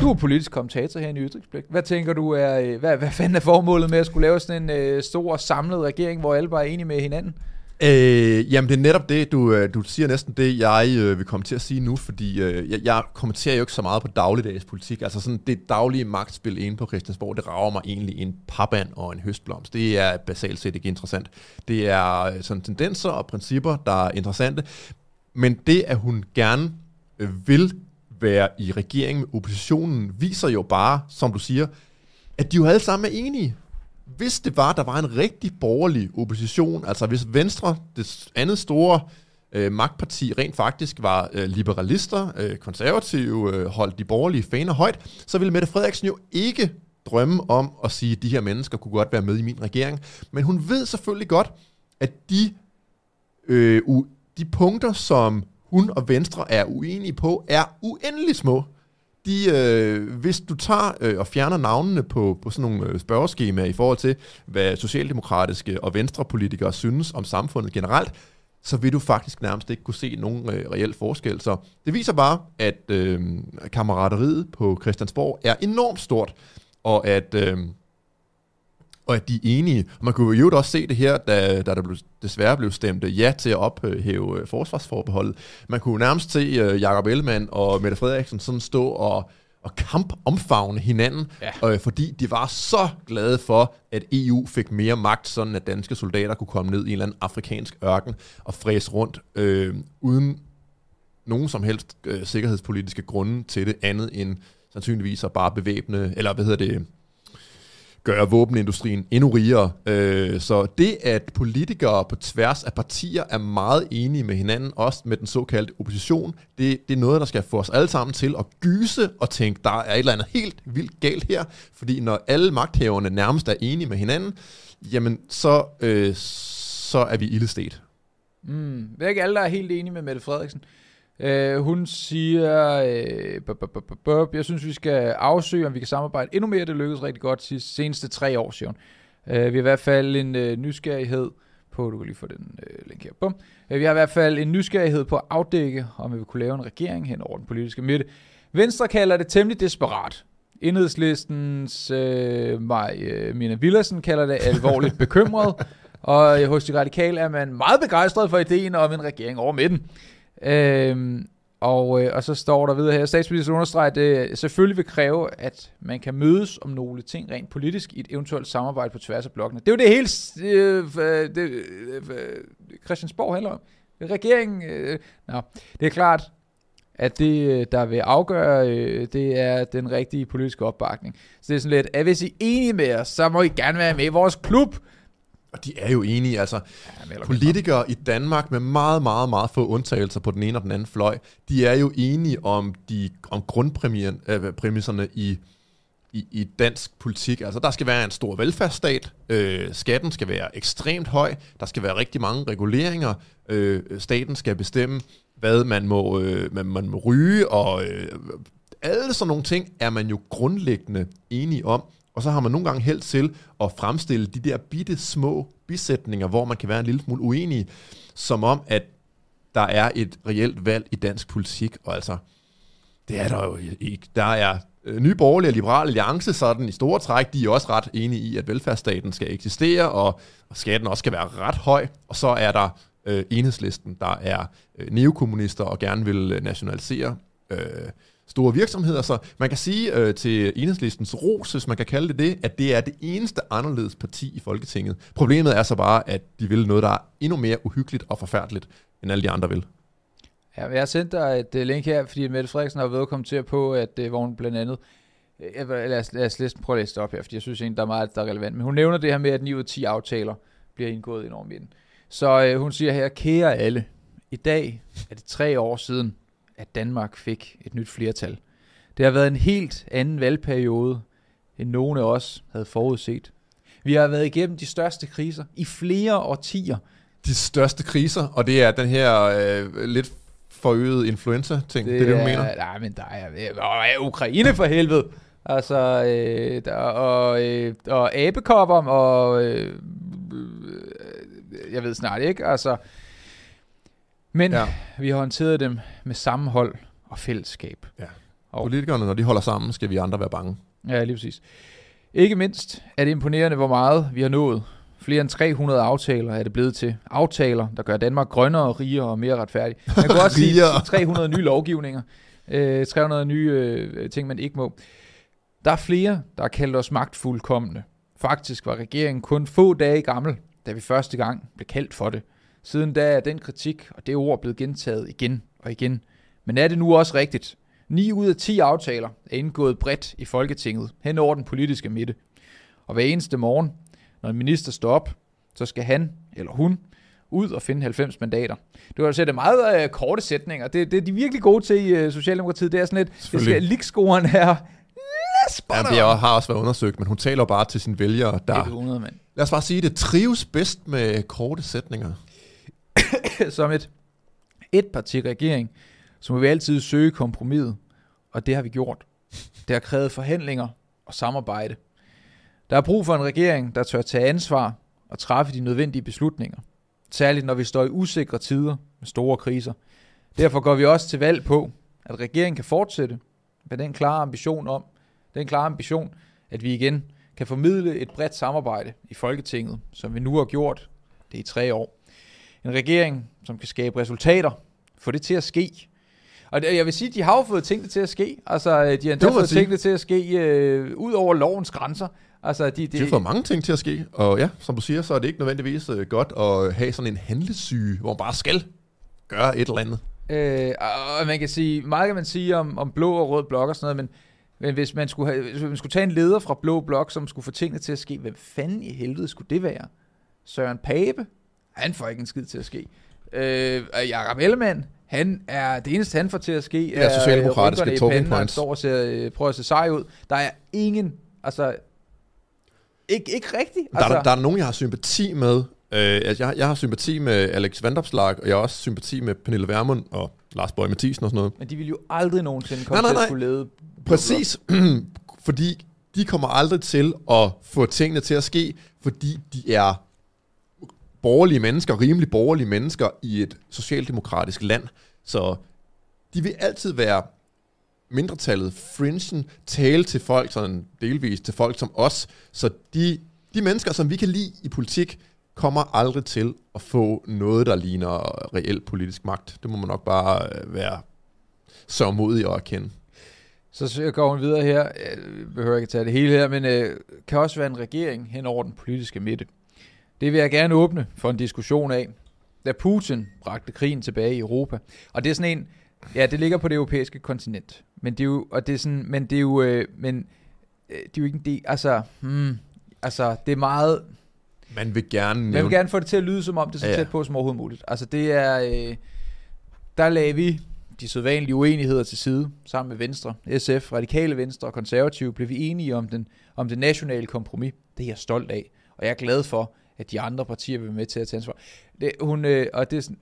du er politisk kommentator her i Ytringsblik. Hvad tænker du, er, øh, hvad, hvad fanden er formålet med at skulle lave sådan en øh, stor samlet regering, hvor alle bare er enige med hinanden? Øh, jamen det er netop det, du, øh, du siger næsten det, jeg øh, vil komme til at sige nu, fordi øh, jeg, jeg kommenterer jo ikke så meget på dagligdags politik. Altså sådan det daglige magtspil inde på Christiansborg, det rager mig egentlig en papand og en høstblomst. Det er basalt set ikke interessant. Det er øh, sådan tendenser og principper, der er interessante. Men det, at hun gerne øh, vil være i regering med oppositionen, viser jo bare, som du siger, at de jo alle sammen er enige hvis det var, der var en rigtig borgerlig opposition, altså hvis Venstre, det andet store øh, magtparti, rent faktisk var øh, liberalister, øh, konservative, øh, holdt de borgerlige faner højt, så ville Mette Frederiksen jo ikke drømme om at sige, at de her mennesker kunne godt være med i min regering. Men hun ved selvfølgelig godt, at de, øh, u- de punkter, som hun og Venstre er uenige på, er uendelig små de, øh, hvis du tager øh, og fjerner navnene på, på sådan nogle øh, spørgeskemaer i forhold til, hvad socialdemokratiske og venstrepolitikere synes om samfundet generelt, så vil du faktisk nærmest ikke kunne se nogen øh, reel forskel. Så det viser bare, at øh, kammerateriet på Christiansborg er enormt stort, og at... Øh, og at de er enige. Og man kunne jo også se det her, da, da der blev, desværre blev stemt ja til at ophæve øh, forsvarsforbeholdet. Man kunne nærmest se uh, Jacob Ellemann og Mette Frederiksen sådan stå og, og kampomfavne hinanden, ja. øh, fordi de var så glade for, at EU fik mere magt, sådan at danske soldater kunne komme ned i en eller anden afrikansk ørken og fræse rundt, øh, uden nogen som helst øh, sikkerhedspolitiske grunde til det, andet end sandsynligvis at bare bevæbne, eller hvad hedder det, gøre våbenindustrien endnu rigere. Øh, så det, at politikere på tværs af partier er meget enige med hinanden, også med den såkaldte opposition, det, det er noget, der skal få os alle sammen til at gyse og tænke, der er et eller andet helt vildt galt her, fordi når alle magthaverne nærmest er enige med hinanden, jamen så, øh, så er vi ildestet. Mm. Det er ikke alle, der er helt enige med Mette Frederiksen. Uh, hun siger, uh, jeg synes, vi skal afsøge, om vi kan samarbejde endnu mere. Det lykkedes rigtig godt de seneste tre år, siger hun. Uh, vi har i hvert fald en uh, nysgerrighed på, du kan lige få den uh, link her, bum. Uh, vi har i hvert fald en nysgerrighed på at afdække, om vi vil kunne lave en regering hen over den politiske midte. Venstre kalder det temmelig desperat. Enhedslistens uh, Maj, uh, Mina Villersen kalder det alvorligt bekymret. Og hos de radikale er man meget begejstret for ideen om en regering over midten. Øhm, og, øh, og så står der videre her, statsministeren understreger, at det selvfølgelig vil kræve, at man kan mødes om nogle ting rent politisk i et eventuelt samarbejde på tværs af blokkene. Det er jo det hele øh, det, øh, Christiansborg handler om. Regeringen, øh, nå, det er klart, at det, øh, der vil afgøre, øh, det er den rigtige politiske opbakning. Så det er sådan lidt, at hvis I er enige med os, så må I gerne være med i vores klub. Og de er jo enige, altså ja, politikere i Danmark med meget, meget, meget få undtagelser på den ene og den anden fløj, de er jo enige om, de, om grundpræmisserne i, i, i dansk politik. Altså der skal være en stor velfærdsstat, øh, skatten skal være ekstremt høj, der skal være rigtig mange reguleringer, øh, staten skal bestemme, hvad man må, øh, man, man må ryge, og øh, alle sådan nogle ting er man jo grundlæggende enige om. Og så har man nogle gange held til at fremstille de der bitte små bisætninger, hvor man kan være en lille smule uenig, som om, at der er et reelt valg i dansk politik. Og altså, det er der jo ikke. Der er øh, Nye Borgerlige og Liberale Alliance, sådan i store træk, de er også ret enige i, at velfærdsstaten skal eksistere, og, og skatten også skal være ret høj. Og så er der øh, enhedslisten, der er øh, neokommunister og gerne vil øh, nationalisere øh, store virksomheder. Så man kan sige øh, til enhedslistens ros, hvis man kan kalde det det, at det er det eneste anderledes parti i Folketinget. Problemet er så bare, at de vil noget, der er endnu mere uhyggeligt og forfærdeligt, end alle de andre vil. Ja, jeg har sendt dig et uh, link her, fordi Mette Frederiksen har været at kommentere på, at øh, uh, hvor hun blandt andet uh, lad, os, lad os læse, prøve at læse det op her, fordi jeg synes egentlig, der er meget, der er relevant. Men hun nævner det her med, at 9 ud af 10 aftaler bliver indgået ind over midten. Så øh, hun siger her, kære alle, i dag er det tre år siden, at Danmark fik et nyt flertal. Det har været en helt anden valgperiode, end nogen af os havde forudset. Vi har været igennem de største kriser i flere årtier. De største kriser, og det er den her øh, lidt forøgede influenza-ting, det, det er det, du mener? Nej, men der er, er Ukraine for helvede. Altså, øh, der, og, øh, og abekopper, og øh, jeg ved snart ikke, altså. Men ja. vi har håndteret dem med sammenhold og fællesskab. Ja. Og Politikerne, når de holder sammen, skal vi andre være bange. Ja, lige præcis. Ikke mindst er det imponerende, hvor meget vi har nået. Flere end 300 aftaler er det blevet til. Aftaler, der gør Danmark grønnere, rigere og mere retfærdig. Man kan også sige 300 nye lovgivninger. Øh, 300 nye øh, ting, man ikke må. Der er flere, der har kaldt os magtfuldkommende. Faktisk var regeringen kun få dage gammel, da vi første gang blev kaldt for det. Siden da er den kritik og det ord blevet gentaget igen og igen. Men er det nu også rigtigt? 9 ud af 10 aftaler er indgået bredt i Folketinget hen over den politiske midte. Og hver eneste morgen, når en minister står op, så skal han eller hun ud og finde 90 mandater. Du har set meget øh, korte sætninger. Det, det er de virkelig gode til i øh, Socialdemokratiet. Det er sådan lidt, det skal ligskoren her. Ja, det har også været undersøgt, men hun taler bare til sine vælgere, der... 100, mand. Lad os bare sige, det trives bedst med korte sætninger. Som et et parti regering, så må vi altid søge kompromis, og det har vi gjort. Det har krævet forhandlinger og samarbejde. Der er brug for en regering, der tør tage ansvar og træffe de nødvendige beslutninger. Særligt når vi står i usikre tider med store kriser. Derfor går vi også til valg på, at regeringen kan fortsætte med den klare ambition om, den klare ambition, at vi igen kan formidle et bredt samarbejde i Folketinget, som vi nu har gjort det i tre år. En regering, som kan skabe resultater, få det til at ske. Og jeg vil sige, de har jo fået tingene til at ske. Altså, de har endda fået tingene til at ske øh, ud over lovens grænser. Altså, de, de, de har fået mange ting til at ske, og ja, som du siger, så er det ikke nødvendigvis øh, godt at have sådan en handlesyge, hvor man bare skal gøre et eller andet. Øh, og man kan sige, meget kan man sige om, om blå og rød blok og sådan noget, men, men hvis, man skulle have, hvis man skulle tage en leder fra blå blok, som skulle få tingene til at ske, hvem fanden i helvede skulle det være? Søren Pape? Han får ikke en skid til at ske. Øh, Jakob Ellemann, han er, det eneste han får til at ske, er, er socialdemokratiske talking points. Står og ser, øh, prøver at se sej ud. Der er ingen, altså ikke, ikke rigtigt. Altså. Der, er, der er nogen, jeg har sympati med. Øh, altså, jeg, jeg har sympati med Alex Vandopslag, og jeg har også sympati med Pernille Vermund og Lars Borg Mathisen og sådan noget. Men de vil jo aldrig nogensinde komme nej, nej, nej. til at skulle lede... Præcis, fordi de kommer aldrig til at få tingene til at ske, fordi de er borgerlige mennesker, rimelig borgerlige mennesker i et socialdemokratisk land. Så de vil altid være mindretallet, fringen, tale til folk, sådan delvis til folk som os. Så de, de mennesker, som vi kan lide i politik, kommer aldrig til at få noget, der ligner reel politisk magt. Det må man nok bare øh, være så modig at erkende. Så går hun videre her, jeg behøver ikke at tage det hele her, men øh, kan også være en regering hen over den politiske midte. Det vil jeg gerne åbne for en diskussion af, da Putin bragte krigen tilbage i Europa. Og det er sådan en, ja, det ligger på det europæiske kontinent. Men det er jo, og det er sådan, men det er jo, øh, men øh, det er jo ikke en del, altså, hmm, altså, det er meget... Man vil gerne nævne... Man vil gerne få det til at lyde, som om det er så ja, ja. tæt på som overhovedet muligt. Altså, det er, øh, der lagde vi de sædvanlige uenigheder til side, sammen med Venstre, SF, Radikale Venstre og Konservative, blev vi enige om, den, om det nationale kompromis. Det er jeg stolt af, og jeg er glad for, at de andre partier vil være med til at tage ansvar. Det, hun, øh, og det er sådan,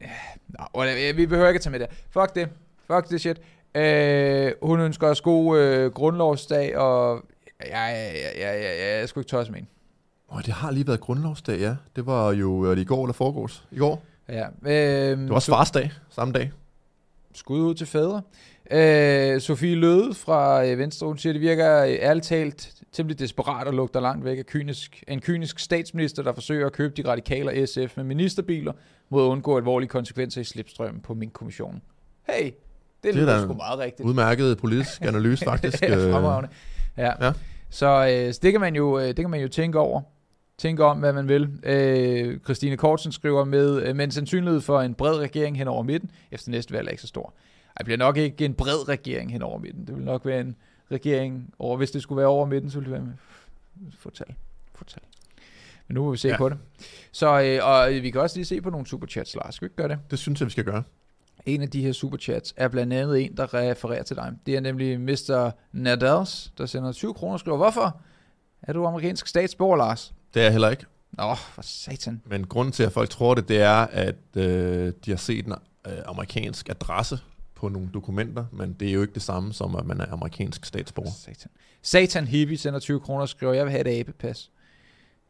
øh, vi behøver ikke at tage med det. Fuck det. Fuck det shit. Øh, hun ønsker os god øh, grundlovsdag, og ja, ja, ja, ja, ja, jeg skulle ikke tørre med en. Oh, det har lige været grundlovsdag, ja. Det var jo det i går eller foregårs? I går? Ja. Øh, det var også farsdag, samme dag. Skud ud til fædre. Øh, Sofie Løde fra øh, Venstre, hun siger, det virker øh, ærligt talt temmelig desperat og lugter langt væk af kynisk, en kynisk statsminister, der forsøger at købe de radikale SF med ministerbiler, mod at undgå alvorlige konsekvenser i slipstrømmen på min kommission. Hey, det, det lyder sgu meget rigtigt. Udmærket politisk analyse, faktisk. ja, fremragende. Ja. ja. Så, øh, så det, kan man jo, øh, det kan man jo tænke over. Tænke om, hvad man vil. Øh, Christine Kortsen skriver med, øh, men sandsynlighed for en bred regering hen over midten, efter næste valg er ikke så stor. Det bliver nok ikke en bred regering hen over midten. Det vil nok være en regering over, hvis det skulle være over midten, så ville det være med fortal. fortal. Men nu må vi se ja. på det. Så, øh, og vi kan også lige se på nogle superchats, Lars. Skal vi ikke gøre det? Det synes jeg, vi skal gøre. En af de her superchats er blandt andet en, der refererer til dig. Det er nemlig Mr. Nadals, der sender 20 kroner og skriver, hvorfor er du amerikansk statsborger, Lars? Det er jeg heller ikke. Nå, for satan. Men grunden til, at folk tror det, det er, at øh, de har set en øh, amerikansk adresse på nogle dokumenter, men det er jo ikke det samme som, at man er amerikansk statsborger. Satan. Satan Hippie sender 20 kroner og skriver, jeg vil have et abepas.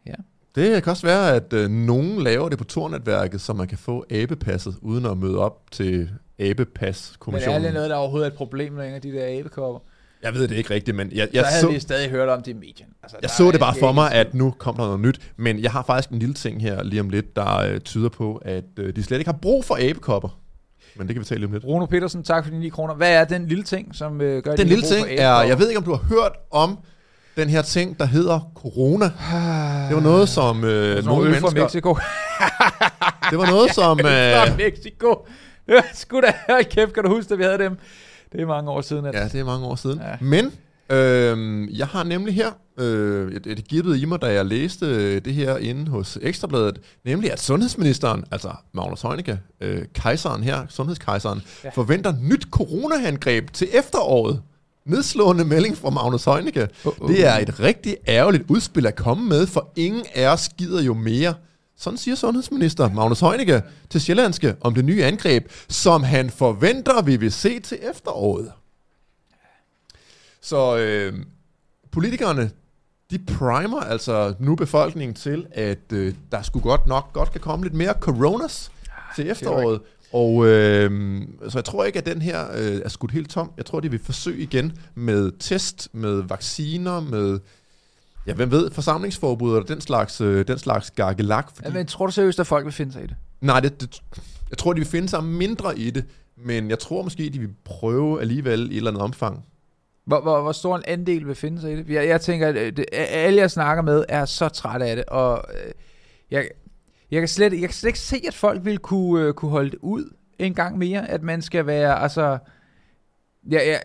Ja. Det kan også være, at øh, nogen laver det på Tornetværket, så man kan få abepasset, uden at møde op til Men er abepas-kommissionen. det noget, der overhovedet er et problem med en af de der abekopper? Jeg ved det ikke rigtigt, men jeg, Jeg så havde så, vi stadig hørt om det i medien. Altså, jeg så det bare for mig, at nu kom der noget nyt. Men jeg har faktisk en lille ting her lige om lidt, der øh, tyder på, at øh, de slet ikke har brug for abekopper. Men det kan vi tale om lidt. Bruno Petersen, tak for de 9 kroner. Hvad er den lille ting, som øh, gør, Den lille ting er, jeg ved ikke, om du har hørt om den her ting, der hedder corona. Det var noget, som øh, nogle øl fra mennesker... Mexico. Det var noget, som... fra Øh, Mexico. Det var sgu da, kæft, kan du huske, at vi havde dem? Det er mange år siden. At... ja, det er mange år siden. Ja. Men øh, jeg har nemlig her, øh, det, det gibbede i mig, da jeg læste øh, det her inde hos Ekstrabladet, nemlig at sundhedsministeren, altså Magnus Heunicke, øh, kejseren her, sundhedskejseren, Ja. ja. forventer nyt coronaangreb til efteråret. Nedslående melding fra Magnus Heunicke. Uh-uh. Det er et rigtig ærgerligt udspil at komme med, for ingen af os gider jo mere. Sådan siger sundhedsminister Magnus Heunicke til Sjællandske om det nye angreb, som han forventer, vi vil se til efteråret. Så øh, politikerne, de primer altså nu befolkningen til, at øh, der skulle godt nok godt kan komme lidt mere coronas til efteråret. Og øh, så jeg tror ikke, at den her øh, er skudt helt tom. Jeg tror, de vil forsøge igen med test, med vacciner, med ja, hvem ved, forsamlingsforbud og den slags, øh, den slags gargelak. Fordi, Ja, men tror du seriøst, at folk vil finde sig i det? Nej, det, det, jeg tror, de vil finde sig mindre i det, men jeg tror måske, de vil prøve alligevel i et eller andet omfang. Hvor, hvor, hvor stor en andel vil finde sig i det? Jeg, jeg tænker, at øh, det, alle jeg snakker med er så trætte af det, og øh, jeg, jeg, kan slet, jeg kan slet ikke se, at folk vil kunne, øh, kunne holde det ud en gang mere, at man skal være, altså, øh, jeg, jeg,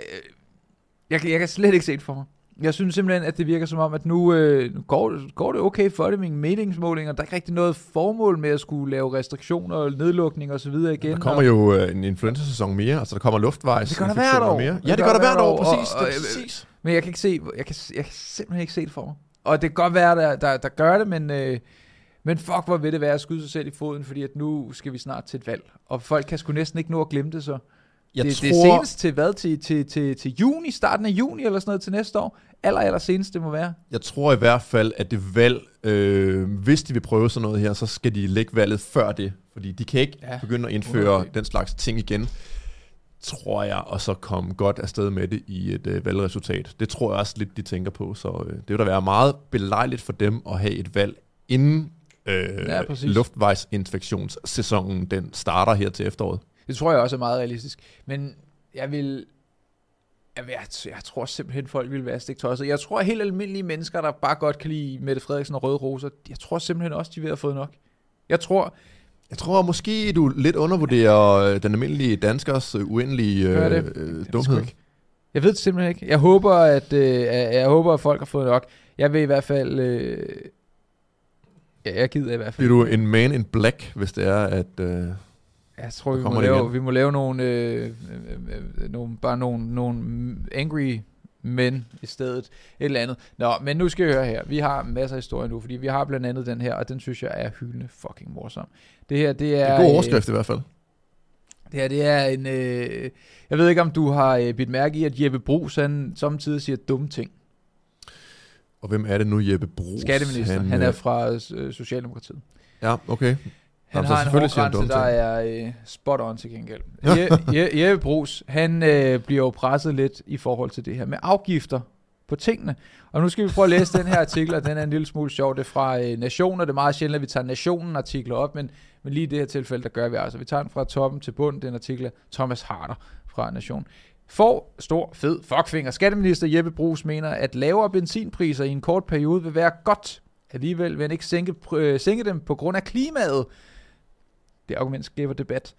jeg, kan- jeg kan slet ikke se det for mig. Jeg synes simpelthen, at det virker som om, at nu, øh, går, går det okay for det med meningsmålinger. Der er ikke rigtig noget formål med at skulle lave restriktioner og nedlukning og så videre igen. Der kommer jo øh, en influenza-sæson mere, altså der kommer luftvejs Det gør der hvert år. mere. Det Ja, det gør gør der hvert år, år, præcis. og- det er og- præcis. Men jeg kan ikke se, jeg kan, jeg kan simpelthen ikke se det for mig. Og det kan godt være, der, der, der gør det, men, øh, men fuck, hvor vil det være at skyde sig selv i foden, fordi at nu skal vi snart til et valg. Og folk kan sgu næsten ikke nå at glemme det, så. Jeg det, tror, det er senest til hvad? Til, til, til, til juni, starten af juni eller sådan noget til næste år? Aller, aller senest det må være. jeg tror i hvert fald, at det valg, øh, hvis de vil prøve sådan noget her, så skal de lægge valget før det. Fordi de kan ikke Ja, begynde at indføre underligt. den slags ting igen, tror jeg, og så komme godt afsted med det i et øh, valgresultat. Det tror jeg også lidt, de tænker på. Så øh, det vil da være meget belejligt for dem at have et valg inden øh, Ja, ja, præcis. luftvejsinfektionssæsonen den starter her til efteråret. Det tror jeg også er meget realistisk. Men jeg vil... Jeg, jeg, jeg tror simpelthen, folk vil være stik tosset. Jeg tror, helt almindelige mennesker, der bare godt kan lide Mette Frederiksen og Røde Roser, jeg tror simpelthen også, de vil have fået nok. Jeg tror, Jeg tror måske, du lidt undervurderer øh, den almindelige danskers øh, uendelige øh, Det øh, jeg dumhed. ikke. Jeg ved det simpelthen ikke. Jeg håber, at, øh, jeg jeg håber, at folk har fået nok. Jeg vil i hvert fald... Øh, ja, jeg gider i hvert fald. Bliver du en man in black, hvis det er, at... Øh, Jeg tror, vi må, det lave, igen. vi må lave nogle, øh, øh, øh, nogle, bare nogle, nogle angry men i stedet. Et eller andet. Nå, men nu skal jeg høre her. Vi har masser af historie nu, fordi vi har blandt andet den her, og den synes jeg er hyldende fucking morsom. Det her, det er... en god øh, overskrift i hvert fald. Det her, det er en... Øh, jeg ved ikke, om du har øh, bidt mærke i, at Jeppe Brugs, han samtidig siger dumme ting. Og hvem er det nu, Jeppe Brugs? Skatteminister. Han, han øh, er fra øh, Socialdemokratiet. Ja, okay. Han Jamen, har en dumme der er øh, spot on til gengæld. Je- Je- Jeppe Brugs, han øh, bliver jo presset lidt i forhold til det her med afgifter på tingene. Og nu skal vi prøve at læse den her artikel, og den er en lille smule sjov. Det er fra øh, Nationen, og det er meget sjældent, at vi tager Nationen artikler op, men, men lige i det her tilfælde, der gør vi altså. Vi tager den fra toppen til bunden, den artikel af Thomas Harder fra Nationen. For stor, fed fuckfinger. Skatteminister Jeppe Brugs mener, at lavere benzinpriser i en kort periode vil være godt. Alligevel vil han ikke sænke, øh, sænke dem på grund af klimaet. Det argument skaber debat.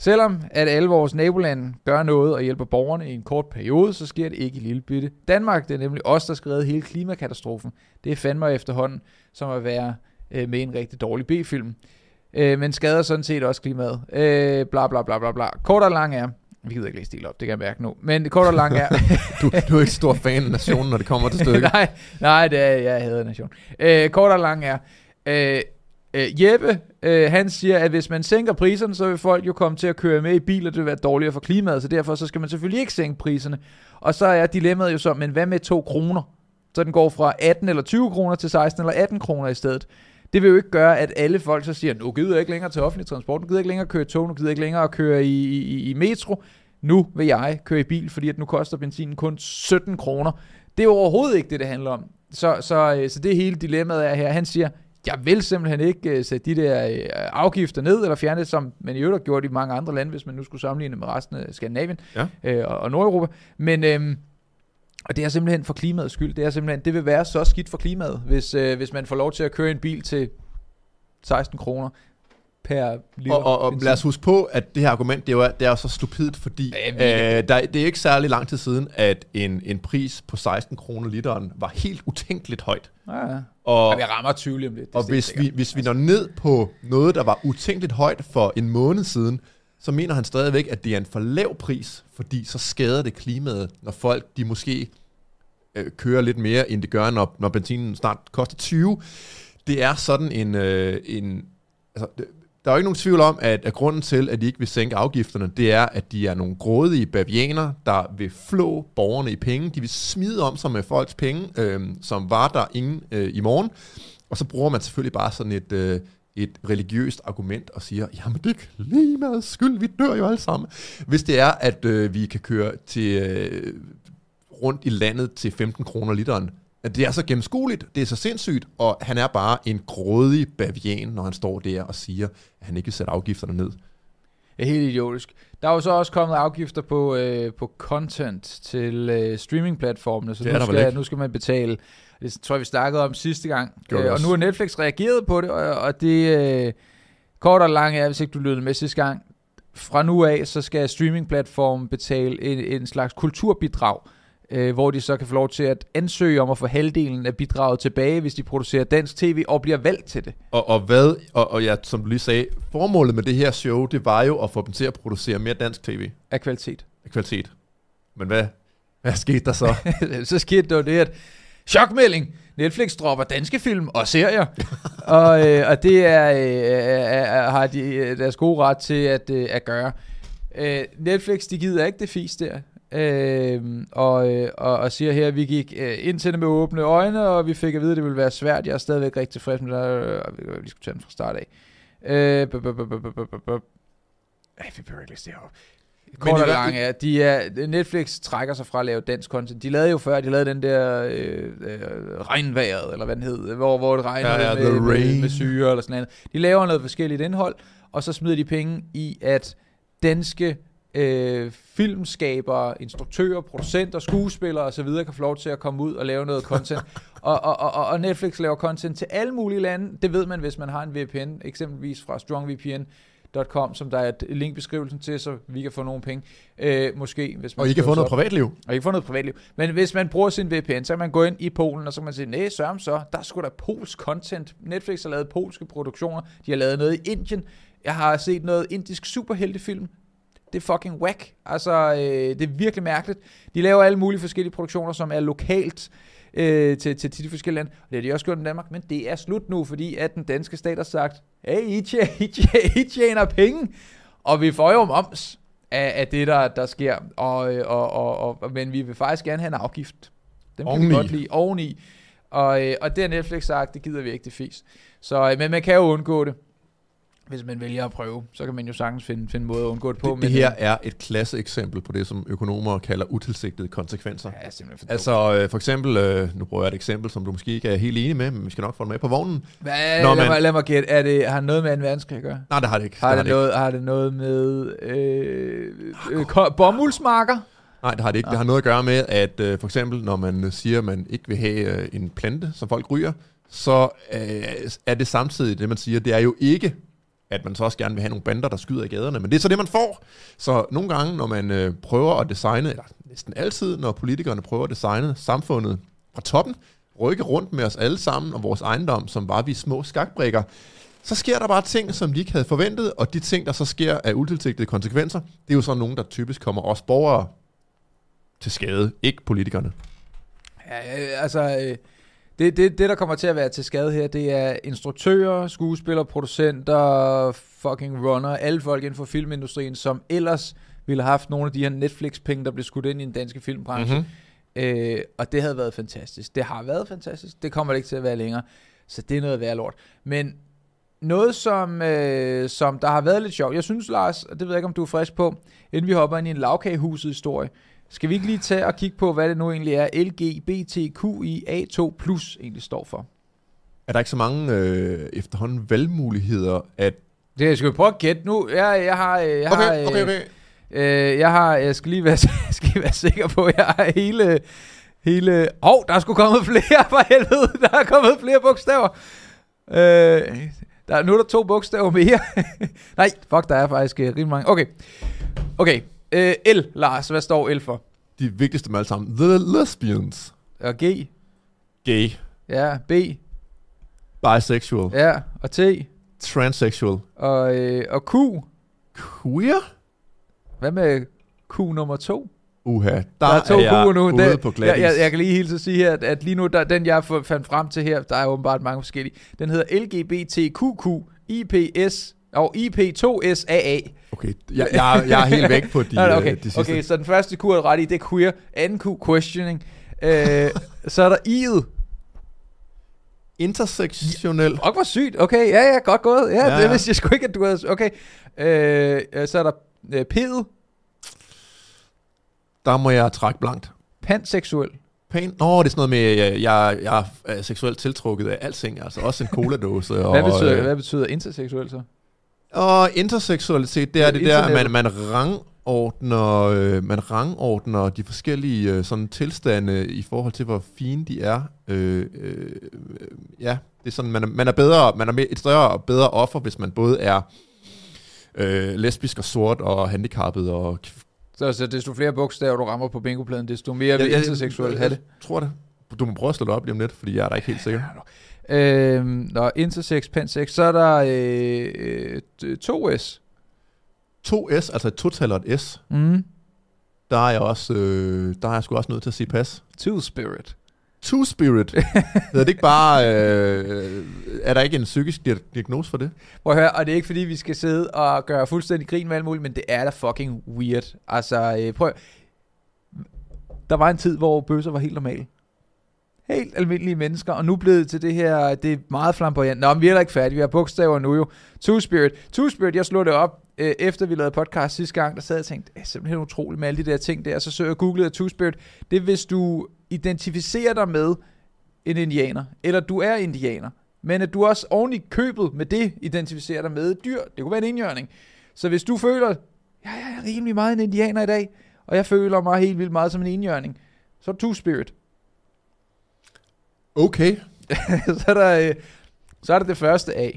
Selvom at alle vores nabolande gør noget og hjælper borgerne i en kort periode, så sker det ikke i lille bitte. Danmark, det er nemlig os, der skal redde hele klimakatastrofen. Det er fandme efterhånden som at være øh, med en rigtig dårlig B-film. øh, men skader sådan set også klimaet. Øh, bla bla bla bla bla. Kort og lang er, vi gider ikke læse det op, det kan jeg mærke nu, men kort og lang er... du, du er ikke stor fan af nationen, når det kommer til stykket. nej, nej, det er, jeg hader nation. Øh, kort og lang er, øh, øh, Jeppe, øh, han siger, at hvis man sænker priserne, så vil folk jo komme til at køre med i biler, det vil være dårligere for klimaet, så derfor så skal man selvfølgelig ikke sænke priserne. Og så er dilemmaet jo så, men hvad med 2 kroner? Så den går fra 18 eller 20 kroner til 16 eller 18 kroner i stedet. Det vil jo ikke gøre, at alle folk så siger, nu gider jeg ikke længere til offentlig transport, nu gider jeg ikke længere at køre i tog, nu gider jeg ikke længere at køre i, i, i metro. Nu vil jeg køre i bil, fordi at nu koster benzinen kun 17 kroner. Det er jo overhovedet ikke det, det handler om. Så, så, øh, så det hele dilemmaet er her. Han siger, jeg vil simpelthen ikke uh, sætte de der uh, afgifter ned, eller fjerne det, som man i øvrigt har gjort i mange andre lande, hvis man nu skulle sammenligne med resten af Skandinavien ja. uh, og, og Nordeuropa. Men uh, og det er simpelthen for klimaets skyld. Det er simpelthen, det vil være så skidt for klimaet, hvis, uh, hvis man får lov til at køre en bil til 16 kroner per liter. Og, og, og lad os huske på, at det her argument, det er jo, det er jo så stupidt, fordi øh, der, det er ikke særlig lang tid siden, at en, en pris på 16 kroner literen var helt utænkeligt højt. Ja, ja. Og, ja, vi rammer 20 om lidt. Og hvis vi, hvis vi når ned på noget, der var utænkeligt højt for en måned siden, så mener han stadigvæk, at det er en for lav pris, fordi så skader det klimaet, når folk de måske øh, kører lidt mere, end det gør, når, når benzinen snart koster 20. Det er sådan en, øh, en altså, der er jo ikke nogen tvivl om, at, at grunden til, at de ikke vil sænke afgifterne, det er, at de er nogle grådige bavianer, der vil flå borgerne i penge. De vil smide om sig med folks penge, øh, som var der ingen øh, i morgen. Og så bruger man selvfølgelig bare sådan et, øh, et religiøst argument og siger, jamen det er klimaets skyld, vi dør jo alle sammen. Hvis det er, at øh, vi kan køre til øh, rundt i landet til 15 kroner literen, det er så gennemskueligt, det er så sindssygt, og han er bare en grådig bavian, når han står der og siger, at han ikke vil sætte afgifterne ned. Ja, helt idiotisk. Der er jo så også kommet afgifter på, øh, på content til øh, streamingplatformene, så nu skal, nu skal man betale. Det tror jeg, vi snakkede om sidste gang. Øh, og nu har Netflix reageret på det, og, og det øh, kort og langt er, hvis ikke du lyttede med sidste gang, fra nu af, så skal streamingplatformen betale en, en slags kulturbidrag øh, hvor de så kan få lov til at ansøge om at få halvdelen af bidraget tilbage, hvis de producerer dansk tv og bliver valgt til det. Og, og hvad, og, og ja, som du lige sagde, formålet med det her show, det var jo at få dem til at producere mere dansk tv. Af kvalitet. Af kvalitet. Men hvad, hvad skete der så? så skete der det, at chokmelding, Netflix dropper danske film og serier, og, øh, og det er, øh, er, har de øh, deres gode ret til at, øh, at gøre. Øh, Netflix, de gider ikke det fis der øh, og, øh, og, og siger her, at vi gik øh, ind til det med åbne øjne, og vi fik at vide, at det ville være svært. Jeg er stadigvæk rigtig tilfreds med det, og vi skulle tage den fra start af. Øh, vi behøver ikke læse det her Kort og lang er, de er, Netflix trækker sig fra at lave dansk content. De lavede jo før, de lavede den der øh, øh, regnværet, eller hvad den hed, hvor, hvor det regnede ja, ja, med, med, med syre eller sådan noget. De laver noget forskelligt indhold, og så smider de penge i, at danske øh, filmskabere, instruktører, producenter, skuespillere osv. kan få lov til at komme ud og lave noget content. og, og, og, og Netflix laver content til alle mulige lande. Det ved man, hvis man har en VPN, eksempelvis fra strongvpn.com, som der er et link i beskrivelsen til, så vi kan få nogle penge. Øh, måske, hvis man og I kan få noget privatliv. Og I kan få noget privatliv. Men hvis man bruger sin VPN, så kan man gå ind i Polen, og så kan man sige, nej, sørm så, der er sgu da polsk content. Netflix har lavet polske produktioner. De har lavet noget i Indien. Jeg har set noget indisk superheltefilm det er fucking whack. Altså, øh, det er virkelig mærkeligt. De laver alle mulige forskellige produktioner, som er lokalt øh, til, til, til de forskellige lande. Og det har de også gjort i Danmark, men det er slut nu, fordi at den danske stat har sagt, hey, I tjener, I tjener, I tjener penge, og vi får jo moms af, af det, der, der sker. Og, øh, og, og, og, men vi vil faktisk gerne have en afgift. Den kan vi godt lide oveni. Og, øh, og det har Netflix sagt, det gider vi ikke, det fis. Så, øh, men man kan jo undgå det hvis man vælger at prøve, så kan man jo sagtens finde, finde måde at undgå det på. Det, men det her er et klasse eksempel på det, som økonomer kalder utilsigtede konsekvenser. Ja, simpelthen for altså øh, for eksempel, øh, nu bruger jeg et eksempel, som du måske ikke er helt enig med, men vi skal nok få det med på vognen. Hvad, Når lad, man, mig, lad mig gætte, er det, har noget med en verdenskrig at gøre? Nej, det har det ikke. Har det, det, noget, har det noget med øh, øh, bomuldsmarker? Nej, det har det ikke. Det har noget at gøre med, at øh, for eksempel, når man siger, at man ikke vil have øh, en plante, som folk ryger, så øh, er det samtidig det, man siger, det er jo ikke at man så også gerne vil have nogle bander, der skyder i gaderne. Men det er så det, man får. Så nogle gange, når man øh, prøver at designe, eller næsten altid, når politikerne prøver at designe samfundet fra toppen, rykke rundt med os alle sammen og vores ejendom, som var vi små skakbrikker, så sker der bare ting, som de ikke havde forventet, og de ting, der så sker af utilsigtede konsekvenser, det er jo så nogen, der typisk kommer os borgere til skade, ikke politikerne. Ja, øh, altså, øh, det, det, det, der kommer til at være til skade her, det er instruktører, skuespillere, producenter, fucking runner, alle folk inden for filmindustrien, som ellers ville have haft nogle af de her Netflix-penge, der blev skudt ind i den danske filmbranche. Mhm. Øh, og det havde været fantastisk. Det har været fantastisk. Det kommer det ikke til at være længere. Så det er noget værd lort. Men noget, som, øh, som der har været lidt sjovt. Jeg synes, Lars, og det ved jeg ikke, om du er frisk på, inden vi hopper ind i en lavkagehuset historie, skal vi ikke lige tage og kigge på, hvad det nu egentlig er, LGBTQIA2 egentlig står for? Er der ikke så mange øh, efterhånden valgmuligheder, at... Det skal vi prøve at gætte nu. Jeg, jeg har... øh, Jeg har, Okay, okay, okay. Øh, jeg har, jeg skal lige være, skal lige være sikker på, at jeg har hele, hele, åh, oh, der er sgu kommet flere, for helvede, der er kommet flere bogstaver. Øh, der, er- nu er der to bogstaver mere. Nej, fuck, der er faktisk øh, rimelig mange. Okay, okay, øh, L, Lars, hvad står L for? De vigtigste dem alle sammen. The Lesbians. Og G, Gay. ja, B, Bisexual. ja, og T, Transsexual. og, øh, og Q. Queer? Hvad med Q nummer to? Uha, der, Der er to er jeg nu. ude Den- på jeg, glatis. jeg, jeg kan lige hilse at sige her, at, at lige nu, der, den jeg fandt frem til her, der er åbenbart mange forskellige. Den hedder LGBTQQ IPS og IP2SAA. Okay, jeg, jeg, jeg er helt væk på de, nå, øh, okay. de sidste. okay, så den første Q er ret i, det er queer. Anden Q, questioning. Øh, så er der I'et. Intersektionel. Fuck, hvor sygt. Okay, ja, ja, godt gået. Ja, Ja, ja. det ja. vidste jeg sgu ikke, at du havde... Okay. Øh, øh, så er der øh, P'et. Der må jeg trække blankt. Panseksuel. Pain. Nå, det er sådan noget med, at jeg, jeg er seksuelt tiltrukket af alting. Altså også en cola-dåse. og, Hvad betyder, øh, hvad betyder interseksuel så? Og interseksualitet, det er det der, man, man rangordner, øh, man rangordner de forskellige øh, sådan tilstande i forhold til, hvor fine de er. Øh, øh, ja, det er sådan, man er, man er bedre, man er et større og bedre offer, hvis man både er øh, lesbisk og sort og handicappet og... Så, så desto flere bogstaver, du rammer på bingopladen, desto mere vil interseksuel have det. Jeg tror det. Du må prøve at slå det op lige om lidt, fordi jeg er da ikke helt sikker. Øhm, nå, intersex, pansex, så er der øh, øh, 2S. 2S, altså et total og et S, Mm. der er jeg også, øh, der er jeg sgu også nødt til at sige pas. Two Spirit. Two Spirit. Hedder det ikke bare... Øh, er der ikke en psykisk dia- diagnose for det? Prøv at høre, og det er ikke fordi, vi skal sidde og gøre fuldstændig grin med alt muligt, men det er da fucking weird. Altså, øh, prøv Der var en tid, hvor bøsser var helt normale. Helt almindelige mennesker, og nu blevet det til det her, det er meget flamboyant. Nå, men vi er heller ikke færdige, vi har bogstaver nu jo. Two Spirit. Two Spirit, jeg slog det op, øh, efter vi lavede podcast sidste gang, der sad jeg og tænkte, det er simpelthen utroligt med alle de der ting der, så søger jeg googlede Two Spirit. Det er, hvis du identificerer dig med en indianer, eller du er indianer, men at du også oven i købet med det identificerer dig med et dyr. Det kunne være en indjørning. Så hvis du føler, ja, jeg er rimelig meget en indianer i dag, og jeg føler mig helt vildt meget som en indjørning, så er du two-spirit. Okay. så, er der, øh, så er der det første A.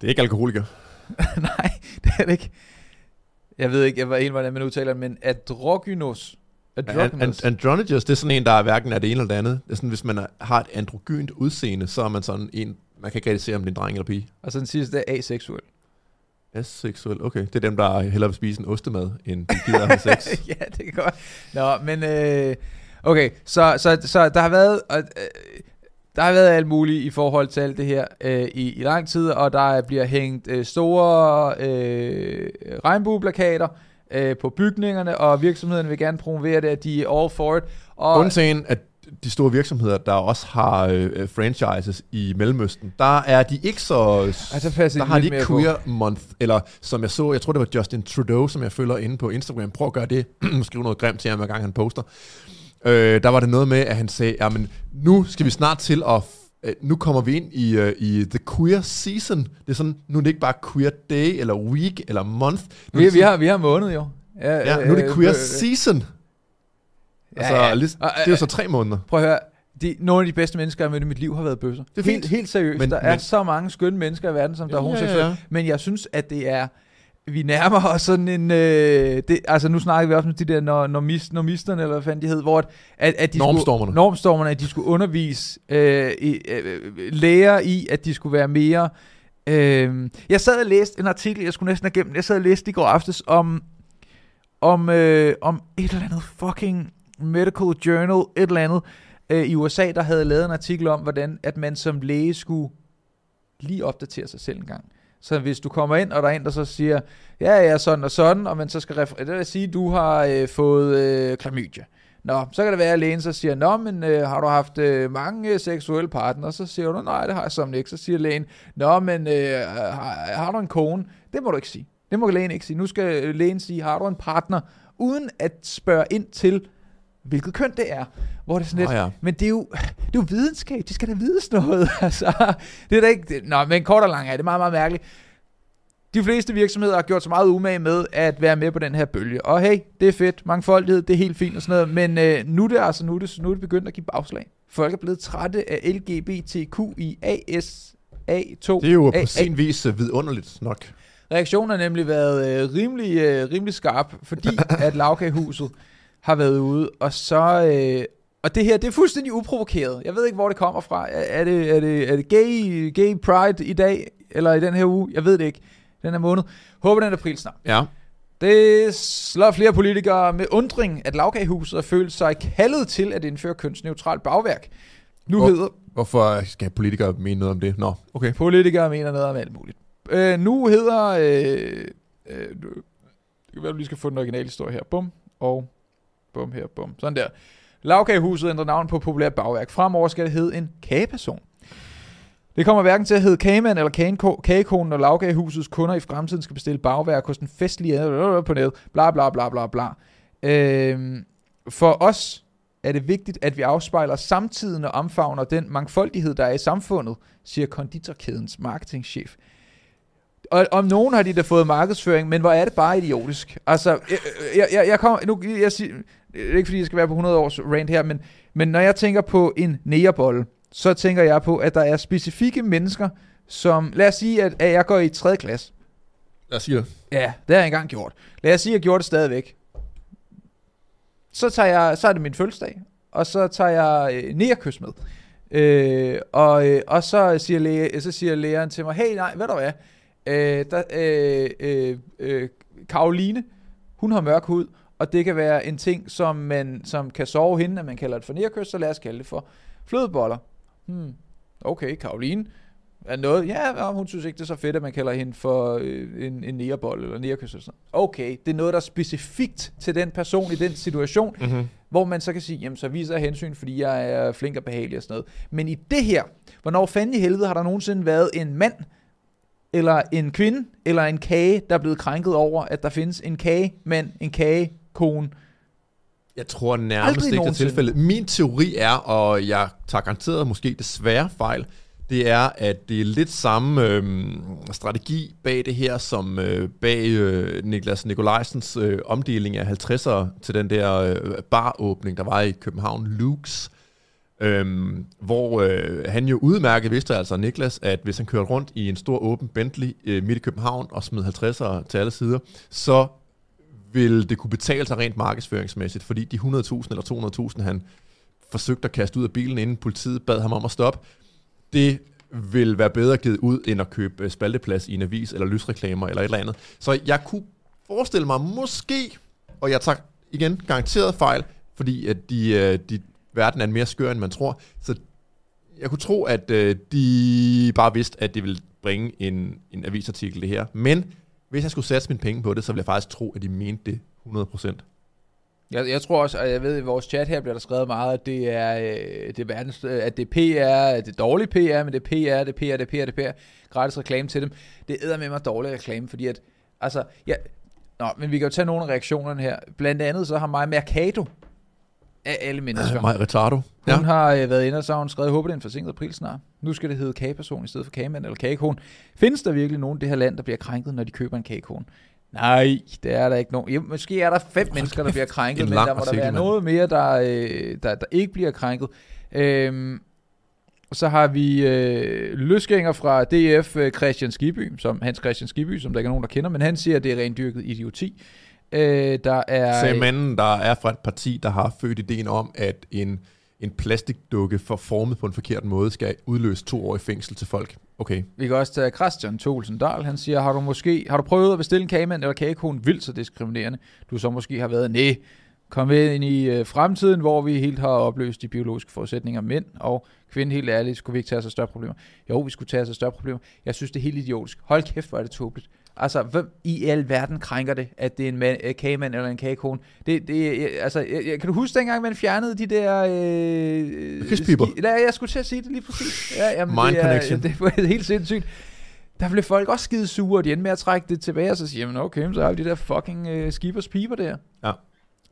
Det er ikke alkoholiker. Nej, det er det ikke. Jeg ved ikke, jeg var helt, hvordan man udtaler det, men androgynous. An- Androgynous. an- androgynous, det er sådan en, der er hverken er det ene eller det andet. Det er sådan, hvis man er, har et androgynt udseende, så er man sådan en, man kan ikke rigtig se, om det er en dreng eller pige. og så den sidste er aseksuel. Aseksuel, okay. Det er dem, der hellere vil spise en ostemad, end de gider have sex. ja, det kan godt. Nå, men øh, okay, så, så, så der har været øh, der har været alt muligt i forhold til alt det her øh, i, i lang tid, og der bliver hængt øh, store øh, regnbueplakater øh, på bygningerne, og virksomhederne vil gerne promovere det, at de er all for it. Og, Undtagen, at de store virksomheder, der også har øh, franchises i Mellemøsten, der er de ikke så... Altså, der de har de ikke mere på. queer month, eller som jeg så, jeg tror det var Justin Trudeau, som jeg følger inde på Instagram. Prøv at gøre det. Skriv noget grimt til ham, hver gang han poster. Øh, der var det noget med, at han sagde, jamen nu skal vi snart til at... øh, Nu kommer vi ind i, uh, i the queer season. Det er sådan, nu er det ikke bare queer day, eller week, eller month. Nu er vi, vi, har, vi har måned jo. Ja, Ja, nu er det øh, queer øh, season. Altså, ja. Og, det er jo så tre måneder. Prøv at høre, de, nogle af de bedste mennesker, jeg har mødt i mit liv, har været bøsser. Det er helt, fint. helt seriøst. Men- Men, der er men- så mange skønne mennesker i verden, som der er Ja, ja, homoseksuelle. ja. Men jeg synes, at det er vi nærmer os sådan en... Øh, det, altså nu snakker vi også med de der nor- normis, normisterne, eller hvad fanden de hed, hvor at, at, at de Normstormerne. Skulle, normstormerne, at de skulle undervise øh, i, øh, læger i, at de skulle være mere... Øh, jeg sad og læste en artikel, jeg skulle næsten have gemt, jeg sad og læste i går aftes om, om, øh, om et eller andet fucking medical journal, et eller andet, øh, i USA, der havde lavet en artikel om, hvordan at man som læge skulle lige opdatere sig selv en gang. Så hvis du kommer ind, og der er en, der så siger, ja, ja, sådan og sådan, og man så skal referere, det vil sige, du har øh, fået øh, klamydia. Nå, så kan det være, at lægen så siger, nå, men øh, har du haft øh, mange øh, seksuelle partnere? Så siger du, nej, det har jeg som ikke. Så siger lægen, nå, men øh, har, har du en kone? Det må du ikke sige. Det må lægen ikke sige. Nu skal øh, lægen sige, har du en partner? Uden at spørge ind til, hvilket køn det er. Hvor det er sådan lidt, Nå ja. men det er, jo, det er jo videnskab, de skal da vides noget. altså, det er da ikke, det, nå, men kort og lang er det meget, meget mærkeligt. De fleste virksomheder har gjort så meget umage med at være med på den her bølge. Og hey, det er fedt, mangfoldighed, det er helt fint og sådan noget, men øh, nu er det altså nu er det, nu er det begyndt at give bagslag. Folk er blevet trætte af LGBTQIASA2. Det er jo A- på sin vis øh, vidunderligt nok. Reaktionen har nemlig været øh, rimelig, øh, rimelig skarp, fordi at lavkagehuset har været ude, og så... Øh, og det her, det er fuldstændig uprovokeret. Jeg ved ikke, hvor det kommer fra. Er, det, er, det, er det gay, gay pride i dag, eller i den her uge? Jeg ved det ikke. Den her måned. Håber, den er april snart. Ja. Det slår flere politikere med undring, at lavkagehuset følt sig kaldet til at indføre kønsneutralt bagværk. Nu Hvor- hedder Hvorfor skal politikere mene noget om det? Nå, okay. Politikere mener noget om alt muligt. Øh, nu hedder... Øh, øh, det kan være, du lige skal få den originale historie her. Bum, og bum her, bum. Sådan der. Lavkagehuset ændrer navn på populært bagværk. Fremover skal det hedde en kageperson. Det kommer hverken til at hedde kagemand eller kageko- kagekonen, når lavkagehusets kunder i fremtiden skal bestille bagværk hos den festlige øh, øh, på nettet. Bla bla bla bla bla. Øhm, for os er det vigtigt, at vi afspejler samtiden og omfavner den mangfoldighed, der er i samfundet, siger konditorkædens marketingchef. Og om nogen har de da fået markedsføring, men hvor er det bare idiotisk. Altså, jeg, jeg, jeg, jeg kommer, nu, jeg siger, det er ikke fordi, jeg skal være på 100 års rant her, men, men når jeg tænker på en nægerbolle, så tænker jeg på, at der er specifikke mennesker, som, lad os sige, at, at jeg går i 3. klasse. Lad os sige det. Ja, det har jeg engang gjort. Lad os sige, at jeg gjorde det stadigvæk. Så, tager jeg, så er det min fødselsdag, og så tager jeg øh, nærkys med. Øh, og, øh, og så siger, læge, så siger læreren til mig, hey, nej, ved du hvad, øh, der, øh, øh, øh, Karoline, hun har mørk hud, og det kan være en ting, som, man, som kan sove hende, at man kalder det for nærkys, så lad os kalde det for flødeboller. Hmm. Okay, Karoline. Er noget? Ja, hun synes ikke, det er så fedt, at man kalder hende for øh, en, en nærbold eller nærkys eller sådan. Okay, det er noget, der er specifikt til den person i den situation, Mm-hmm. hvor man så kan sige, jamen så viser jeg hensyn, fordi jeg er flink og behagelig og sådan noget. Men i det her, hvornår fanden i helvede har der nogensinde været en mand, eller en kvinde, eller en kage, der er blevet krænket over, at der findes en kagemand, en kagekone. Jeg tror nærmest Aldrig ikke, det er tilfældet. Min teori er, og jeg tager garanteret måske desværre fejl, det er, at det er lidt samme øhm, strategi bag det her, som øh, bag øh, Niklas Nikolajsens øh, omdeling af 50'ere til den der øh, baråbning, der var i København, Luke's. Øhm, hvor øh, han jo udmærket vidste altså, Niklas, at hvis han kørte rundt i en stor åben Bentley øh, midt i København og smed 50'ere til alle sider, så vil det kunne betale sig rent markedsføringsmæssigt, fordi de 100.000 eller 200.000, han forsøgte at kaste ud af bilen, inden politiet bad ham om at stoppe, det vil være bedre givet ud, end at købe øh, spalteplads i en avis, eller lysreklamer, eller et eller andet. Så jeg kunne forestille mig måske, og jeg tager igen garanteret fejl, fordi at de, øh, de, verden er mere skør, end man tror, så jeg kunne tro, at øh, de bare vidste, at det ville bringe en, en avisartikel, det her. Men hvis jeg skulle satse mine penge på det, så ville jeg faktisk tro, at de mente det 100%. Jeg, jeg tror også, og jeg ved, i vores chat her bliver der skrevet meget, at det er, øh, det er verdens, øh, at det er PR, at det er dårlig PR, men det er PR, det er PR, det er PR, det er PR. Gratis reklame til dem. Det æder med mig dårlig reklame, fordi at, altså, ja, nå, men vi kan jo tage nogle af reaktionerne her. Blandt andet så har mig Mercado af alle mennesker. Mig retardo. Hun ja. har øh, været inde og så har hun skrevet, håber det er en forsinket april snart. Nu skal det hedde kageperson i stedet for kagemand eller kagekone. Findes der virkelig nogen i det her land, der bliver krænket, når de køber en kagekone? Nej, det er der ikke nogen. Jo, måske er der fem mennesker, der bliver krænket, En men der må der artikel, være mand. noget mere, der, øh, der, der ikke bliver krænket. Øhm, så har vi øh, løsgænger fra DF øh, Christian Skiby, som Hans Christian Skiby, som der ikke er nogen, der kender, men han siger, at det er rendyrket idioti. Øh, der er... Sagde manden, der er fra et parti, der har født ideen om, at en, en plastikdukke for formet på en forkert måde skal udløse to år i fængsel til folk. Okay. Vi kan også tage Christian Tholsen Dahl. Han siger, har du måske har du prøvet at bestille en kagemand eller kagekone vildt så diskriminerende? Du så måske har været, nej, kom ind i øh, fremtiden, hvor vi helt har opløst de biologiske forudsætninger mænd og kvinde. Helt ærligt, skulle vi ikke tage os af større problemer? Jo, vi skulle tage os af større problemer. Jeg synes, det er helt idiotisk. Hold kæft, hvor er det tåbeligt. Altså, hvem i al verden krænker det, at det er en man, øh, kagemand eller en kagekone? Det, det, altså, jeg, jeg, kan du huske dengang, man fjernede de der... Øh, Kysspiber. ski- Ja, jeg skulle til at sige det lige præcis. Ja, jamen, Mind det er, connection. Det var helt sindssygt. Der blev folk også skide sure, og de endte med at trække det tilbage, og så siger man, okay, så har vi de der fucking øh, skibers piber der. Ja.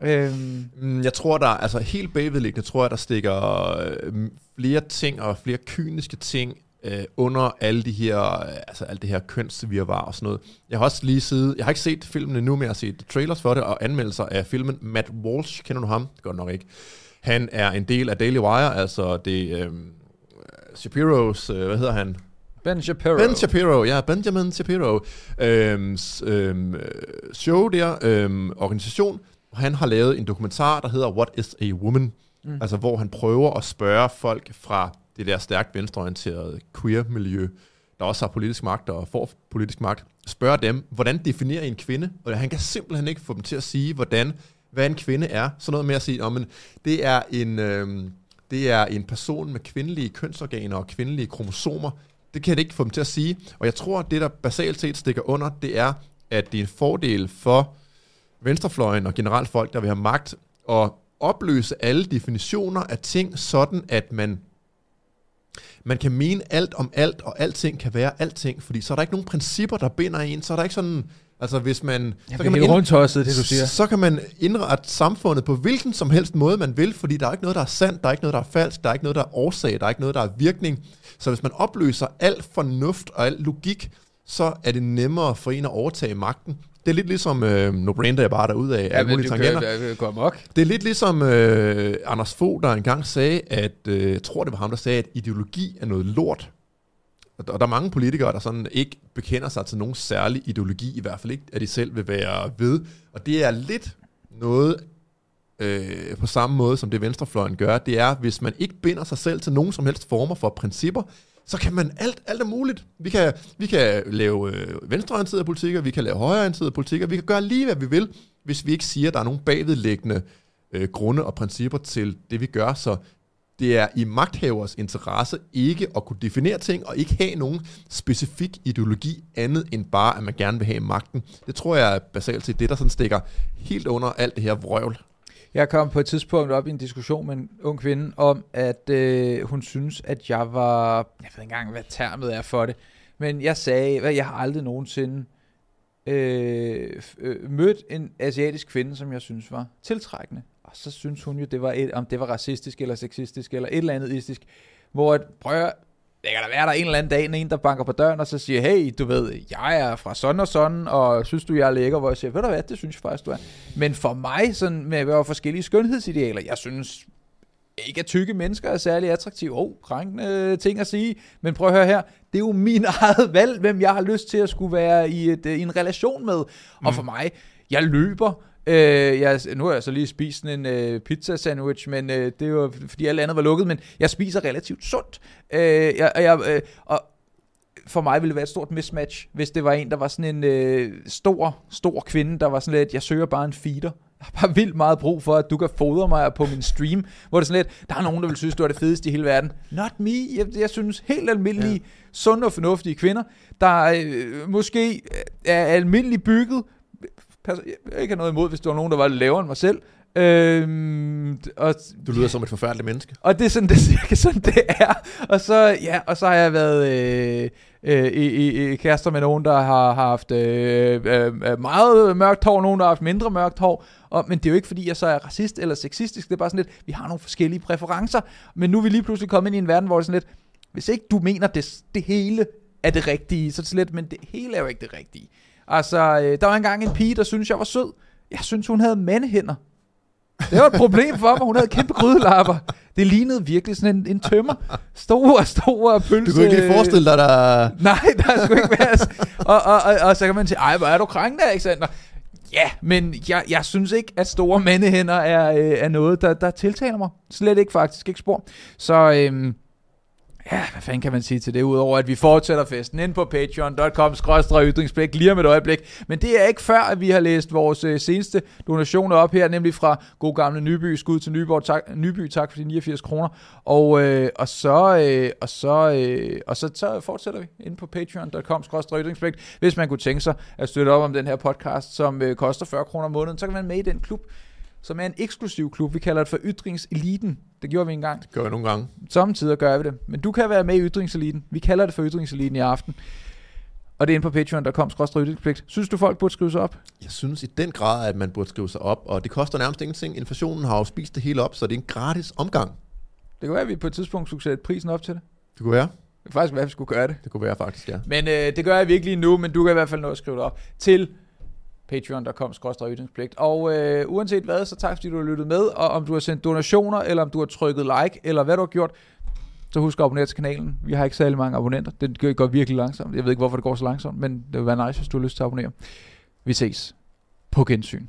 Øhm, Mm, Jeg tror, der altså helt bagvedliggende, tror jeg, der stikker øh, flere ting og flere kyniske ting øh, under alle de her, øh, altså alt det her kønsvirvar og sådan noget. Jeg har også lige siddet, jeg har ikke set filmen endnu, men jeg har set trailers for det og anmeldelser af filmen. Matt Walsh, kender du ham? Det du nok ikke. Han er en del af Daily Wire, altså det øh, Shapiro's, øh, hvad hedder han? ben Shapiro. Ben Shapiro, ja, Benjamin Shapiro. Øhm, øhm, øh, show der, øhm, organisation, han har lavet en dokumentar, der hedder What is a Woman? Mm. Altså, hvor han prøver at spørge folk fra det der stærkt venstreorienterede queer-miljø, der også har politisk magt og får politisk magt, spørger dem, hvordan definerer I en kvinde? Og han kan simpelthen ikke få dem til at sige, hvordan, hvad en kvinde er. Sådan noget med at sige, oh, men det er en... Øh, det er en person med kvindelige kønsorganer og kvindelige kromosomer. Det kan det ikke få dem til at sige. Og jeg tror, at det, der basalt set stikker under, det er, at det er en fordel for venstrefløjen og generelt folk, der vil have magt, at opløse alle definitioner af ting, sådan at man man kan mene alt om alt, og alting kan være alting, fordi så er der ikke nogen principper, der binder en, så er der ikke sådan, altså hvis man... Jeg så kan man helt ind- rundt tosset, det du siger. så kan man indrette samfundet på hvilken som helst måde, man vil, fordi der er ikke noget, der er sandt, der er ikke noget, der er falsk, der er ikke noget, der er årsag, der er ikke noget, der er virkning. Så hvis man opløser al fornuft og al logik, så er det nemmere for en at overtage magten. Det er lidt ligesom, øh, nu brander jeg bare derud af alle mulige du tangenter. kan gå amok. Det er lidt ligesom øh, Anders Fogh, der engang sagde, at øh, jeg tror, det var ham, der sagde, at ideologi er noget lort. Og der, og der er mange politikere, der sådan ikke bekender sig til nogen særlig ideologi, i hvert fald ikke, at de selv vil være ved. Og det er lidt noget øh, på samme måde, som det venstrefløjen gør. Det er, hvis man ikke binder sig selv til nogen som helst former for principper, så kan man alt, alt er muligt. Vi kan, vi kan lave øh, venstreorienterede politikker, vi kan lave højreorienterede politikker, vi kan gøre lige, hvad vi vil, hvis vi ikke siger, at der er nogle bagvedliggende øh, grunde og principper til det, vi gør. Så det er i magthavers interesse ikke at kunne definere ting, og ikke have nogen specifik ideologi andet end bare, at man gerne vil have magten. Det tror jeg er basalt set det, der sådan stikker helt under alt det her vrøvl. Jeg kom på et tidspunkt op i en diskussion med en ung kvinde om, at øh, hun synes, at jeg var... Jeg ved ikke engang, hvad termet er for det. Men jeg sagde, at jeg har aldrig nogensinde øh, øh, mødt en asiatisk kvinde, som jeg synes var tiltrækkende. Og så synes hun jo, det var et, om det var racistisk eller sexistisk eller et eller andet istisk. Hvor at, prøv at, det kan da være, der er en eller anden dag, en, der banker på døren og så siger, hey, du ved, jeg er fra sådan og sådan, og synes du, jeg er lækker? Hvor jeg siger, ved du hvad, det synes jeg faktisk, du er. Men for mig, sådan med at være forskellige skønhedsidealer, jeg synes ikke, at tykke mennesker er særlig attraktive. Oh, krænkende ting at sige. Men prøv at høre her, det er jo min eget valg, hvem jeg har lyst til at skulle være i, et, øh, i en relation med. Mm. Og for mig, jeg løber. Øh, jeg, nu har jeg så lige spist sådan en øh, pizza sandwich, men øh, det er jo fordi alt andet var lukket, men jeg spiser relativt sundt. Øh, jeg, jeg, øh, og for mig ville det være et stort mismatch, hvis det var en, der var sådan en øh, stor, stor kvinde, der var sådan lidt, jeg søger bare en feeder. Jeg har bare vildt meget brug for, at du kan fodre mig på min stream, hvor det er sådan lidt, der er nogen, der vil synes, du er det fedeste i hele verden. Not me. Jeg, jeg synes helt almindelige, ja. sunde og fornuftige kvinder, der øh, måske er almindeligt bygget. Jeg ikke har noget imod, hvis der var nogen, der var lavere end mig selv. Øhm, og, Du lyder som et forfærdeligt menneske. og det er sådan, det er cirka sådan, det er. Og så, ja, og så har jeg været øh, øh, i, i, i kærester med nogen, der har haft øh, øh, meget mørkt hår, nogen, der har haft mindre mørkt hår. Og, men det er jo ikke, fordi jeg så er racist eller sexistisk. Det er bare sådan lidt, vi har nogle forskellige præferencer. Men nu er vi lige pludselig kommet ind i en verden, hvor det er sådan lidt, hvis ikke du mener, det, det hele er det rigtige, så er det lidt, men det hele er jo ikke det rigtige. Altså, øh, der var engang en pige, der synes jeg var sød. Jeg synes, hun havde mandehænder. Det var et problem for mig. Hun havde kæmpe grydelapper. Det lignede virkelig sådan en, en tømmer. Store, store pølse. Du kunne ikke lige forestille dig, der... Nej, der skulle ikke være... Og, og, og, og så kan man sige, ej, hvor er du krænkende, Alexander? Ja, men jeg, jeg synes ikke, at store mandehænder er, øh, er noget, der, der tiltaler mig. Slet ikke faktisk, ikke spor. Så øhm, ja, hvad fanden kan man sige til det, udover at vi fortsætter festen ind på patreon.com ytringsblik lige om et øjeblik. Men det er ikke før, at vi har læst vores øh, seneste donationer op her, nemlig fra god gamle Nyby, skud til Nyborg, tak, Nyby, tak for de 89 kroner. Og, øh, og så, øh, og så, øh, og så, så fortsætter vi ind på patreon.com ytringsblik. Hvis man kunne tænke sig at støtte op om den her podcast, som øh, koster 40 kroner om måneden, så kan man med i den klub, som er en eksklusiv klub. Vi kalder det for Ytringseliten. Det gjorde vi engang. Det gør jeg nogle gange. Samtidig gør vi det. Men du kan være med i Ytringseliten. Vi kalder det for Ytringseliten i aften. Og det er inde på patreon.com ytringspligt. Synes du, folk burde skrive sig op? Jeg synes i den grad, at man burde skrive sig op, og det koster nærmest ingenting. Inflationen har jo spist det hele op, så det er en gratis omgang. Det kan være, at vi på et tidspunkt skulle sætte prisen op til det. Det kunne være. Det kan faktisk være, at vi skulle gøre det. Det kunne være faktisk, ja. Men øh, det gør jeg virkelig nu, men du kan i hvert fald nå at skrive det op til patreon.com ytringspligt. Og øh, uanset hvad, så tak fordi du har lyttet med, og om du har sendt donationer, eller om du har trykket like, eller hvad du har gjort, så husk at abonnere til kanalen. Vi har ikke særlig mange abonnenter. Det går virkelig langsomt. Jeg ved ikke, hvorfor det går så langsomt, men det vil være nice, hvis du har lyst til at abonnere. Vi ses. På gensyn.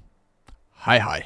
Hej hej.